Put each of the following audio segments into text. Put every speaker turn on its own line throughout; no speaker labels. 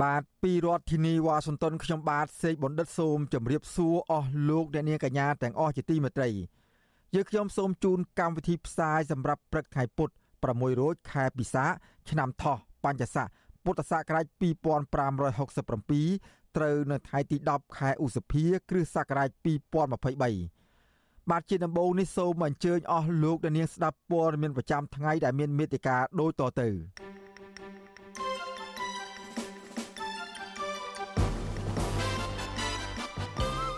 បាទពីរដ្ឋធានីវ៉ាស៊ីនតោនខ្ញុំបាទសេកបណ្ឌិតសូមជម្រាបសួរអស់លោកអ្នកនាងកញ្ញាទាំងអស់ជាទីមេត្រីយើខ្ញុំសូមជូនកម្មវិធីផ្សាយសម្រាប់ព្រឹកថ្ងៃពុទ្ធ6រោចខែពិសាឆ្នាំថោះបញ្ញស័កពុទ្ធសករាជ2567ត្រូវនៅថ្ងៃទី10ខែឧសភា គ្រិស្តសករាជ2023បាទជាដំបូងនេះសូមអញ្ជើញអស់លោកអ្នកនាងស្ដាប់ព័ត៌មានប្រចាំថ្ងៃដែលមានមេត្តាដូចតទៅ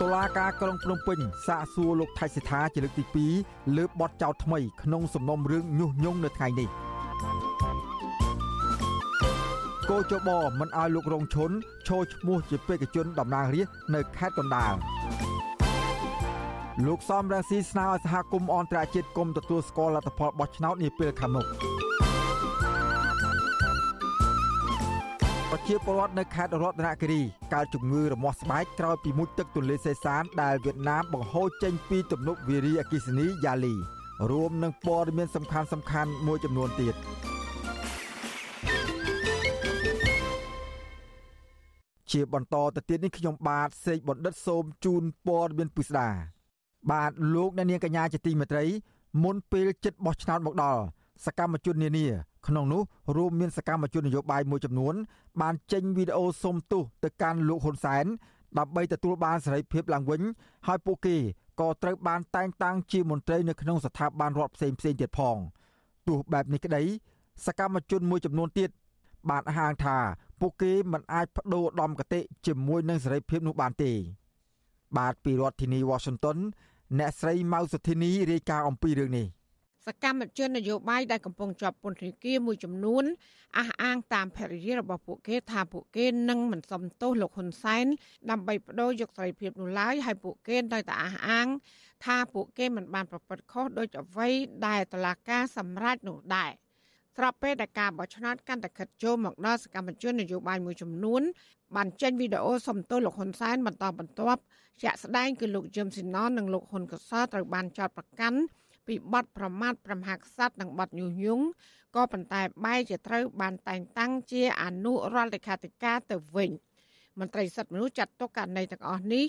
តុលាការក្រុងភ្នំពេញសាកសួរលោកថៃសិដ្ឋាជាលើកទី2លើបទចោទថ្មីក្នុងសំណុំរឿងញុះញង់នៅថ្ងៃនេះគោចបមិនឲ្យលោករងឈុនឈរឈ្មោះជាបេក្ខជនតំណាងរាស្ត្រនៅខេត្តកណ្ដាលលោកសំរងស៊ីស្នើឲ្យសហគមន៍អន្តរជាតិគុំទទួលស្គាល់លទ្ធផលបោះឆ្នោតនាពេលខាងមុខ ប្រជាពលរដ្ឋនៅខេត្តរតនគិរីកើតជំងឺរមាស់ស្បែកក្រោយពីមុជទឹកទន្លេសេសានដែលវៀតណាមបង្ហូរចេញពីទំនប់វារីអគ្គិសនីយ៉ាលី រួមនឹងព័ត៌មានសំខាន់សំខាន់មួយចំនួនទៀតជាបន្តទៅទៀតនេះខ្ញុំបាទសេកបណ្ឌិតសូមជូនព័ត៌មានពិស្ដាបាទលោកអ្នកនាងកញ្ញាជាទីមេត្រីមុនពេលចិត្តបោះឆ្នោតមកដល់សកម្មជននានា ក្នុងនោះរួមមានសកម្មជននយោបាយមួយចំនួន បានចេញវីដេអូសុំទោសទៅកាន់លោកហ៊ុនសែនដើម្បីទទួលបានសេរីភាពឡើងវិញ ហើយពួកគេក៏ត្រូវបានតែងតាំងជាមន្ត្រីនៅក្នុងស្ថាប័នរដ្ឋផ្សេងផ្សេងទៀតផងទោះបែបនេះក្តី សកម្មជនមួយចំនួនទៀតបានអះអាងថាពួកគេមិនអាចបដូរដំកតិជាមួយនឹងសេរីភាពនោះបានទេ បាទពីរដ្ឋធានី Washington អ្នកស្រីម៉ៅសុធីនីរាយការណ៍អំពីរឿងនេះ
សកម្មជននយោបាយដែលកំពុងជាប់ពន្ធនាគារមួយចំនួនអះអាងតាមភរិយារបស់ពួកគេថាពួកគេនឹងមិនសមទោសលោកហ៊ុនសែនដើម្បីបដូរយកសេរីភាពនោះឡើយហើយពួកគេនៅតែអះអាង ថាពួកគេមិនបានប្រព្រឹត្តខុសដោយអ្វីដែលតុលាការសម្រេចនោះដែរស្របពេលដែលការបោះឆ្នោតកាន់តែខិតចូលមកដល់សកម្មជននយោបាយមួយចំនួនបានចេញវីដេអូសំទោសលោកហ៊ុនសែនបន្តបន្ទាប់ជាក់ស្ដែងគឺលោកយឹមស៊ីណននិងលោកហ៊ុនកសលត្រូវបានចោទប្រកាន់ ពីបទប្រមាថប្រមាថក្សត្រនិងបទញុះញង់ក៏ប៉ុន្តែបែរជាត្រូវបានតែងតាំងជាអនុរដ្ឋលេខាធិការទៅវិញមន្ត្រីសិទ្ធិមនុស្សចាត់ទុកករណីទាំងអស់នេះ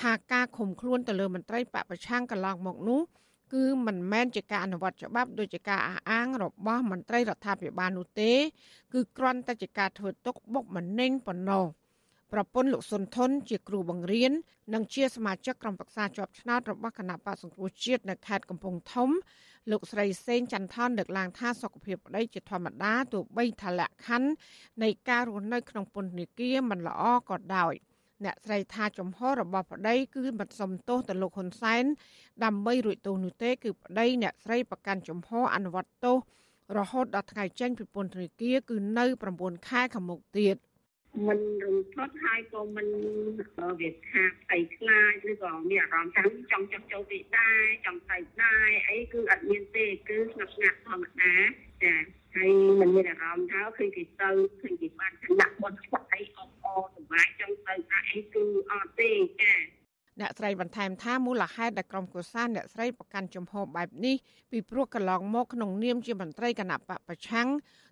ថាការឃុំខ្លួនទៅលើមន្ត្រីបពប្រឆាំងកន្លងមកនោះគឺមិនមែនជាការអនុវត្តច្បាប់ដូចជាការអះអាងរបស់មន្ត្រីរដ្ឋាភិបាលនោះទេ គឺគ្រាន់តែជាការធ្វើទុកបុកម្នេញប៉ុណ្ណោះ ប្រពន្ធលោកសុនថនជាគ្រូបង្រៀននិងជាសមាជិកក្រុមប្រឹក្សាជាប់ឆ្នោតរបស់គណៈបក្សសង្គ្រោះជាតិនៅខេត្តកំពង់ធំលោកស្រីសេងចន្ទថនលើកឡើងថាសុខភាពប្តីជាធម្មតាទោះបីថាលក្ខខណ្ឌនៃការរស់នៅក្នុងពន្ធនាគារមិនល្អក៏ដោយអ្នកស្រីថាចំហរបស់ប្តីគឺមិនសមទោសទៅលោកហ៊ុនសែនដើម្បីរួចទោសនោះទេគឺប្តីអ្នកស្រីប្រកាន់ចំហអនុវត្តទោសរហូតដល់ថ្ងៃចេញពីពន្ធនាគារគឺនៅ9ខែខាងមុខទៀត
មិនរំភើបហើយក៏មិនវាថាផ្ទៃខ្លាចឬក៏មានអារម្មណ៍ថាចង់ចង់ចូលទីដែរចង់ទៅដែរអីគឺអត់មានទេគឺស្ងប់ស្ងាត់ធម្មតាចាហើយមិនមានអារម្មណ៍ថាឃើញគេទៅឃើញគេបានដាក់បនស្វាយអបអសុបាយចង់ទៅថាអីគឺអត់ទេចា
អ្នកស្រីបន្ថែមថាមូលហេតុដែលក្រុមកុសាអ្នកស្រីប្រកាន់ជំហរបែបនេះពីព្រោះកន្លងមកក្នុងនាមជាមន្ត្រីគណៈបកប្រឆាំង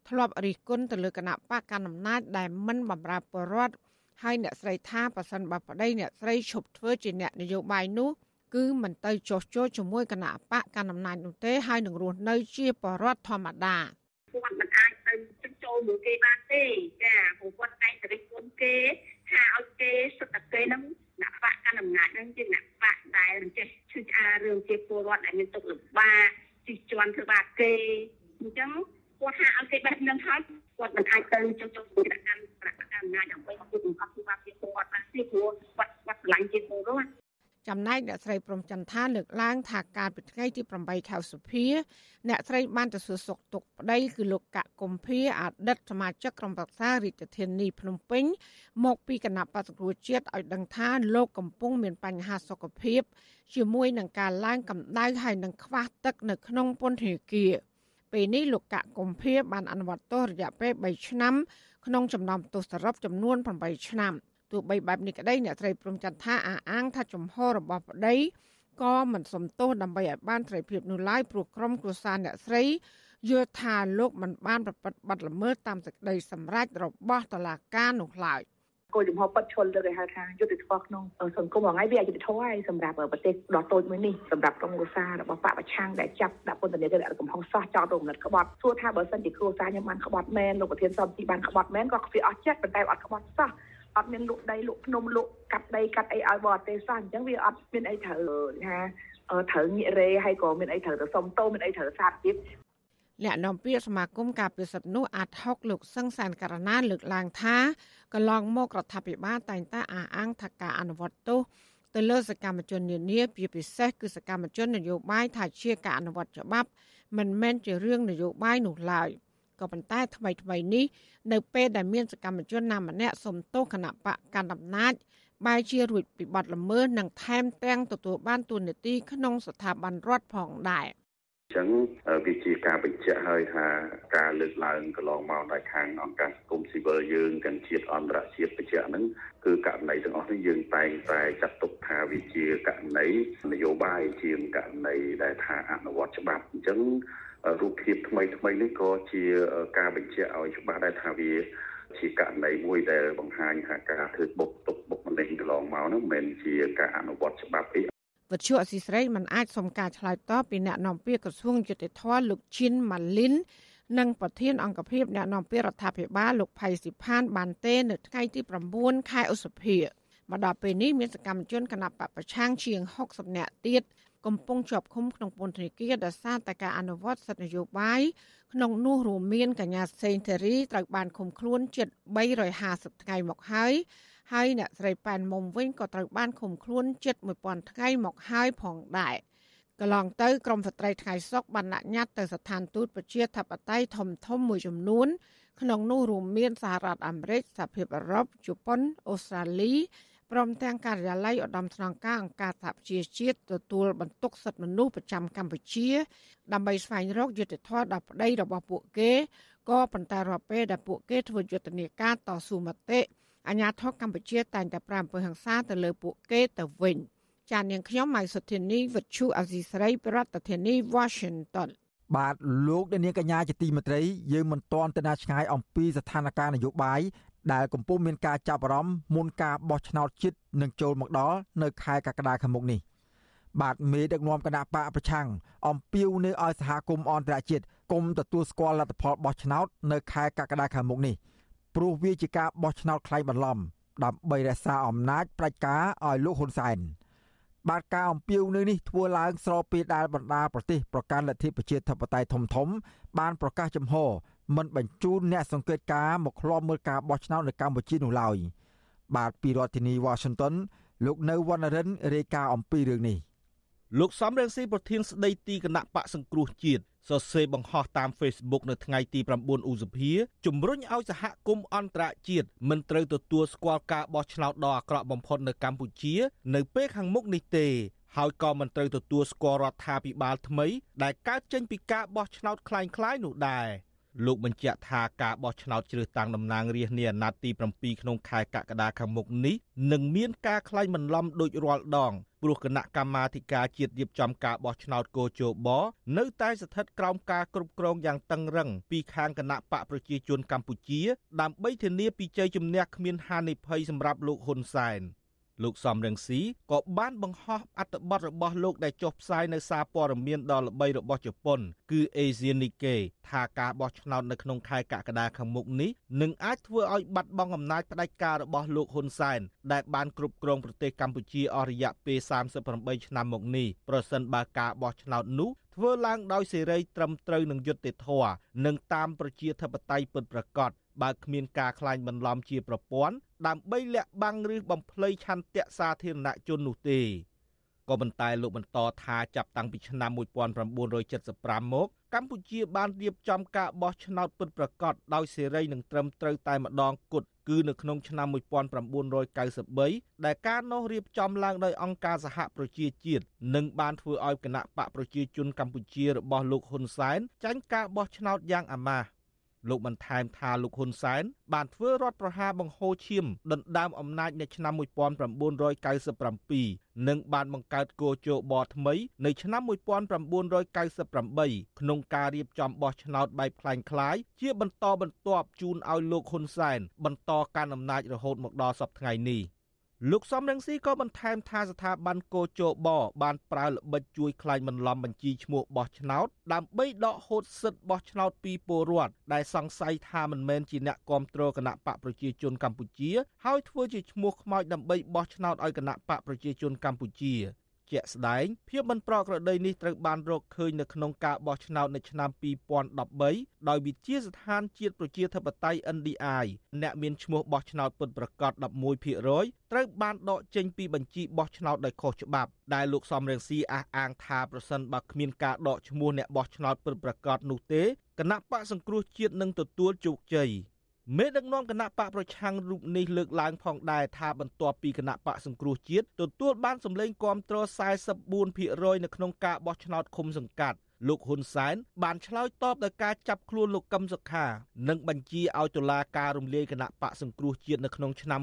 ធ្លាប់រិះគន់ទៅលើគណៈបកកណ្ដាលអំណាចដែលមិនបម្រើប្រជារដ្ឋហើយអ្នកស្រីថាប៉ះសិនបើប្តីអ្នកស្រីឈប់ធ្វើជាអ្នកនយោបាយនោះគឺមិនទៅចោះចូលជាមួយគណៈបកកណ្ដាលអំណាចនោះទេហើយនឹងរស់នៅជាប្រជារដ្ឋធម្មតា
គាត់មិនអាចទៅចូលមួយគេបានទេចាព្រោះគាត់តែងតែរិះគន់គេថាឲ្យគេសុទ្ធតែគេនឹង អ្នកបកកាន់អំណាចនឹងជាអ្នកបកដែលមិនចេះឈឺឆ្អាលរឿងជាពលរដ្ឋដែលមានទុកលំបាកជិះជាន់ធ្វើបាបគេអញ្ចឹងគាត់ថាឲ្យគេបេះនឹងហើយគាត់មិនអាចទៅចុះចុះគណៈកម្មគណៈកម្មអំណាចដើម្បីឲ្យគេបង្កប់ធ្វើបាបជាពលរដ្ឋបានទេព្រោះគាត់គាត់ឆ្លាញ់ជាពលរដ្ឋ
ចំណែកអ្នកស្រីព្រំចន្ទថាលើកឡើងថាការពីថ្ងៃទី8ខែសុភាអ្នកស្រីបានទៅសួរសុខទុក្ខប្តីគឺលោកកកកុម្ភាអតីតសមាជិកក្រុមប្រឹក្សារាជធានីភ្នំពេញមកពីគណៈបក្សប្រជាជាតិឲ្យដឹងថាលោកកំពុងមានបញ្ហាសុខភាព ជាមួយនឹងការឡើងកម្ដៅហើយនឹងខ្វះទឹកនៅក្នុងពន្ធនាគារពេលនេះលោកកកកុម្ភាបានអនុវត្តទោសរយៈពេល3ឆ្នាំក្នុងចំណោមទោសសរុបចំនួន8ឆ្នាំ ទោះបីបែបនេះក្តីអ្នកស្រីព្រំចន្ទថាអាអាងថាចំហរបស់ប្តីក៏មិនសំទោសដើម្បីឲ្យបានត្រីភាពនោះឡើយព្រោះក្រុមគ្រួសារអ្នកស្រីយល់ថាលោកមិនបានប្រព្រឹត្តបទល្មើសតាមសេចក្តីសម្រេចរបស់តុលាការនោះឡើយ
គោលចំហបិទឈលលើកឲ្យហៅថាយុទ្ធធម៌ក្នុងសង្គមថ្ងៃវាយុទ្ធធម៌ហើយសម្រាប់ប្រទេសដ៏តូចមួយនេះសម្រាប់ក្រុមគ្រួសាររបស់បពប្រឆាំងដែលចាប់ដាក់ពន្ធនាគារកំហុសសោះចោលរំលឹកក្បត់សួរថាបើសិនជាគ្រួសារខ្ញុំបានក្បត់មែនលោកប្រធានសន្តិបានក្បត់មែនក៏វាអស់ចិត្តប៉ុន្តែអត់ក្បត់សោះ អត់មានលក់ដីលក់ភ្នំលក់កាត់ដីកាត់អីឲ្យបរទេសសោះអញ្ចឹងវាអត់មានអីត្រូវថាត្រូវងាករេហើយក៏មានអីត្រូវទៅសុំតោមានអីត្រូវសាទទៀត
អ្នកនាំពាក្យសមាគមការពិសិដ្ឋនោះអាត់ហុកលោកសង្សានករណាលើកឡើងថាកន្លងមករដ្ឋាភិបាលតែងតែអះអាងថាការអនុវត្តទោសទៅលើសកម្មជននានាជាពិសេសគឺសកម្មជននយោបាយថាជាការអនុវត្តច្បាប់មិនមែនជារឿងនយោបាយនោះឡើយ ក៏ប៉ុន្តែថ្មីថ្មីនេះនៅពេលដែលមានសកម្មជនណាម្នាក់សុំទោសគណៈបកកណ្ដាលអំណាចបែរជារួចពីបទល្មើសនិងថែមទាំងទទួលបានទូនាទីក្នុងស្ថាប័នរដ្ឋផងដែរ។
ចឹងវាជាការបញ្ជាក់ហើយថាការលើកឡើងកន្លងមកដោយខាងអង្គការសង្គមស៊ីវិលយើងទាំងជាតិអន្តរជាតិបញ្ជាក់ហ្នឹងគឺករណីទាំងអស់នេះយើងតែងតែចាត់ទុកថាវាជាករណីនយោបាយជាករណីដែលថាអនុវត្តច្បាប់អញ្ចឹង រូបភាពថ្មីថ្មីនេះក៏ជាការបញ្ជាក់ឲ្យច្បាស់ដែរថាវាជាករណីមួយដែលបង្ហាញថាការធ្វើបុកទុកបុកម្នេញកន្លងមកនោះមិនមែនជាការអនុវត្តច្បាប់អី
វិទ្យុអស៊ីស្រីមិនអាចសុំការឆ្លើយតបពីអ្នកនាំពាក្យក្រសួងយុតិធម៌លោកឈិនម៉ាលីននិងប្រធានអង្គភិបអ្នកនាំពាក្យរដ្ឋាភិបាលលោកផៃស៊ីផានបានទេនៅថ្ងៃទី9ខែឧសភាមកដល់ពេលនេះមានសកម្មជនគណៈបពប្រឆាំងជាង60នាក់ទៀត កំពុងជាប់ឃុំក្នុងពន្ធនាគារដោយសារតែការអនុវត្តសិទ្ធិនយោបាយក្នុងនោះរួមមានកញ្ញាសេងធីរីត្រូវបានឃុំខ្លួនជិត350ថ្ងៃមកហើយហើយអ្នកស្រីប៉ែនមុំវិញក៏ត្រូវបានឃុំខ្លួនជិត1000ថ្ងៃមកហើយផងដែរកន្លងទៅក្រមស្ត្រីថ្ងៃសុកបានដាក់ញត្តិទៅស្ថានទូតប្រជាធិបតេយ្យធំធំមួយចំនួនក្នុងនោះរួមមានសហរដ្ឋអាមេរិកសហភាពអឺរ៉ុបជប៉ុនអូស្ត្រាលី ព្រមទាំងការិយាល័យឧត្តមស្នងការអង្គការសហប្រជាជាតិទទួលបន្ទុកសិទ្ធិមនុស្សប្រចាំកម្ពុជា ដើម្បីស្វែងរកយុត្តិធម៌ដល់ប្តីរបស់ពួកគេក៏ប៉ុន្តែរាល់ពេលដែលពួកគេធ្វើយុទ្ធនាការតស៊ូមតិអាញាធរកម្ពុជាតែងតែប្រាំអំពើហិង្សាទៅលើពួកគេទៅវិញចាននាងខ្ញុំម៉ៃសុធានីវិទ្យុអាស៊ីសេរីប្រធានាធិបតី Washington
បាទលោកនាងកញ្ញាជាទីមេត្រីយើងមិនទាន់ទៅណាឆ្ងាយអំពីស្ថានភាពនយោបាយ ដែលកំពុងមានការចាប់អារម្មណ៍មុនការបោះឆ្នោតជាតិនឹងចូលមកដល់នៅខែកក្កដាខាងមុខនេះបាទមេដឹកនាំគណៈបកប្រឆាំងអំពាវនាវឲ្យសហគមន៍អន្តរជាតិគុំទទួលស្គាល់លទ្ធផលបោះឆ្នោតនៅខែកក្កដាខាងមុខនេះ។ព្រោះវាជាការបោះឆ្នោតក្លែងបន្លំដើម្បីរក្សាអំណាចផ្ដាច់ការឲ្យលោកហ៊ុនសែនបាទការអំពាវនាវនេះធ្វើឡើងស្របពេលដែលបណ្ដាប្រទេសប្រកាន់លទ្ធិប្រជាធិបតេយ្យធំធំបានប្រកាសចំហ មិនបញ្ជូនអ្នកសង្កេតការមកឃ្លាំមើលការបោះឆ្នោតនៅកម្ពុជានោះឡើយបាទពីរដ្ឋធានី Washington លោកនៅវណ្ណរិនរាយការណ៍អំពីរឿងនេះ
លោកសំរងស៊ីប្រធានស្ដីទីគណៈបកសង្គ្រោះជាតិសរសេរបង្ហោះតាម Facebook នៅថ្ងៃទី9ឧសភាជំរុញឲ្យសហគមន៍អន្តរជាតិមិនត្រូវទទួលស្គាល់ការបោះឆ្នោតដ៏អាក្រក់បំផុតនៅកម្ពុជា នៅពេលខាងមុខនេះទេហើយក៏មិនត្រូវទទួលស្គាល់រដ្ឋាភិបាលថ្មី ដែលកើតចេញពីការបោះឆ្នោតคล้ายៗនោះដែរ លោកបញ្ជាក់ថាការបោះឆ្នោតជ្រើសតាំងតំណាងរាស្ត្រនាអាណត្តិទី7ក្នុងខែកក្កដាខាងមុខនេះនឹងមានការក្លែងបន្លំដូចរាល់ដងព្រោះគណៈកម្មាធិការជាតិរៀបចំការបោះឆ្នោតកោជបនៅតែស្ថិតក្រោមការគ្រប់គ្រងយ៉ាងតឹងរឹងពីខាងគណៈបកប្រជាជនកម្ពុជា ដើម្បីធានាពីជ័យជំនះគ្មានហានិភ័យសម្រាប់លោកហ៊ុនសែន។ លោកសំរងស៊ីក៏បានបង្ហោះអត្ថបទរបស់លោកដែលចុះផ្សាយនៅសារព័ត៌មានដ៏ល្បីរបស់ជប៉ុន គឺ Asian Nikkei ថាការបោះឆ្នោតនៅក្នុងខែកក្កដាខាងមុខនេះនឹងអាចធ្វើឲ្យបាត់បង់អំណាចផ្ដាច់ការរបស់លោកហ៊ុនសែនដែលបានគ្រប់គ្រងប្រទេសកម្ពុជាអស់រយៈពេល38ឆ្នាំមកនេះប្រសិនបើការបោះឆ្នោតនោះធ្វើឡើងដោយសេរីត្រឹមត្រូវនឹងយុត្តិធម៌និងតាមប្រជាធិបតេយ្យពិតប្រាកដបើគ្មានការក្លែងបន្លំជាប្រព័ន្ធ ដើម្បីលាក់បាំងឬបំភ្លៃឆន្ទៈសាធារណជននោះទេក៏ប៉ុន្តែលោកបន្តថាចាប់តាំងពីឆ្នាំ1975មក កម្ពុជាបានរៀបចំការបោះឆ្នោតពិតប្រាកដដោយសេរីនិងត្រឹមត្រូវតែម្ដងគត់គឺនៅក្នុងឆ្នាំ1993ដែលការនោះរៀបចំឡើងដោយអង្គការសហប្រជាជាតិនិងបានធ្វើឲ្យគណៈបកប្រជាជនកម្ពុជារបស់លោកហ៊ុនសែនចាញ់ការបោះឆ្នោតយ៉ាងអាម៉ាស់ លោកបន្ថែមថាលោកហ៊ុនសែនបានធ្វើរដ្ឋប្រហារបង្ហូរឈាមដណ្ដើមអំណាចនៅឆ្នាំ1997និងបានបង្កើតគោជបថ្មីនៅឆ្នាំ1998ក្នុងការរៀបចំបោះឆ្នោតបែបคล้ายៗជាបន្តបន្ទាប់ជូនឲ្យលោកហ៊ុនសែនបន្តកាន់អំណាចរហូតមកដល់សប្តាហ៍ថ្ងៃនេះ។ លោកសំរងស៊ីក៏បន្ថែមថាស្ថាប័នកោជបបានប្រើល្បិចជួយខ្លាញ់បន្លំបញ្ជីឈ្មោះបោះឆ្នោតដើម្បីដកហូតសិទ្ធិបោះឆ្នោតពីពលរដ្ឋដែលសង្ស័យថាមិនមែនជាអ្នកគ្រប់គ្រងគណៈបកប្រជាជនកម្ពុជា ហើយធ្វើជាឈ្មោះខ្មោចដើម្បីបោះឆ្នោតឲ្យគណៈបកប្រជាជនកម្ពុជា ជាក់ស្ដែងភាពមិនប្រក្រតីនេះត្រូវបានរកឃើញនៅក្នុងការបោះឆ្នោតនៅឆ្នាំ2013ដោយវិជាស្ថានជាតិប្រជាធិបតេយ្យ NDI អ្នកមានឈ្មោះបោះឆ្នោតពិតប្រាកដ11%ត្រូវបានដកចេញពីបញ្ជីបោះឆ្នោតដោយខុសច្បាប់ដែលលោកសំរងស៊ីអះអាងថាប្រសិនបើគ្មានការដកឈ្មោះអ្នកបោះឆ្នោតពិតប្រាកដនោះទេគណៈបកសង្គ្រោះជាតិនឹងទទួលជោគជ័យ មេដឹកនាំគណៈបកប្រឆាំងរូបនេះលើកឡើងផងដែរថាបន្ទាប់ពីគណៈបកសង្គ្រោះជាតិទទួលបានសម្លេងគាំទ្រ44%នៅក្នុងការបោះឆ្នោតឃុំសង្កាត់លោកហ៊ុនសែនបានឆ្លើយតបដោយការចាប់ខ្លួនលោកកឹមសុខានិងបញ្ជាឲ្យតុលាការរំលាយគណៈបកសង្គ្រោះជាតិនៅក្នុងឆ្នាំ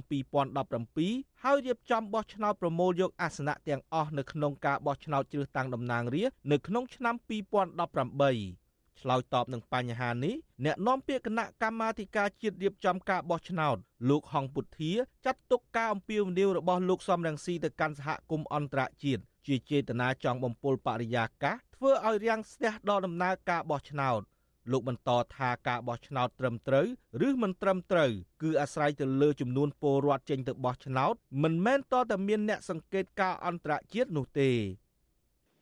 2017ហើយរៀបចំបោះឆ្នោតប្រមូលយកអាសនៈទាំងអស់នៅក្នុងការបោះឆ្នោតជ្រើសតាំងតំណាងរាស្ត្រនៅក្នុងឆ្នាំ2018 ឆ្លើយតបនឹងបញ្ហានេះអ្នកនាំពាក្យគណៈកម្មាធិការជាតិរៀបចំការបោះឆ្នោតលោកហងពុធាចាត់ទុកការអំពាវនាវរបស់លោកសំរងស៊ីទៅកាន់សហគមន៍អន្តរជាតិជាចេតនាចង់បំពុលបរិយាកាសធ្វើឲ្យរាំងស្ទះដល់ដំណើរការបោះឆ្នោតលោកបន្តថាការបោះឆ្នោតត្រឹមត្រូវឬមិនត្រឹមត្រូវគឺអាស្រ័យទៅលើចំនួនពលរដ្ឋចេញទៅបោះឆ្នោតមិនមែនតតែមានអ្នកសង្កេតការអន្តរជាតិនោះទេ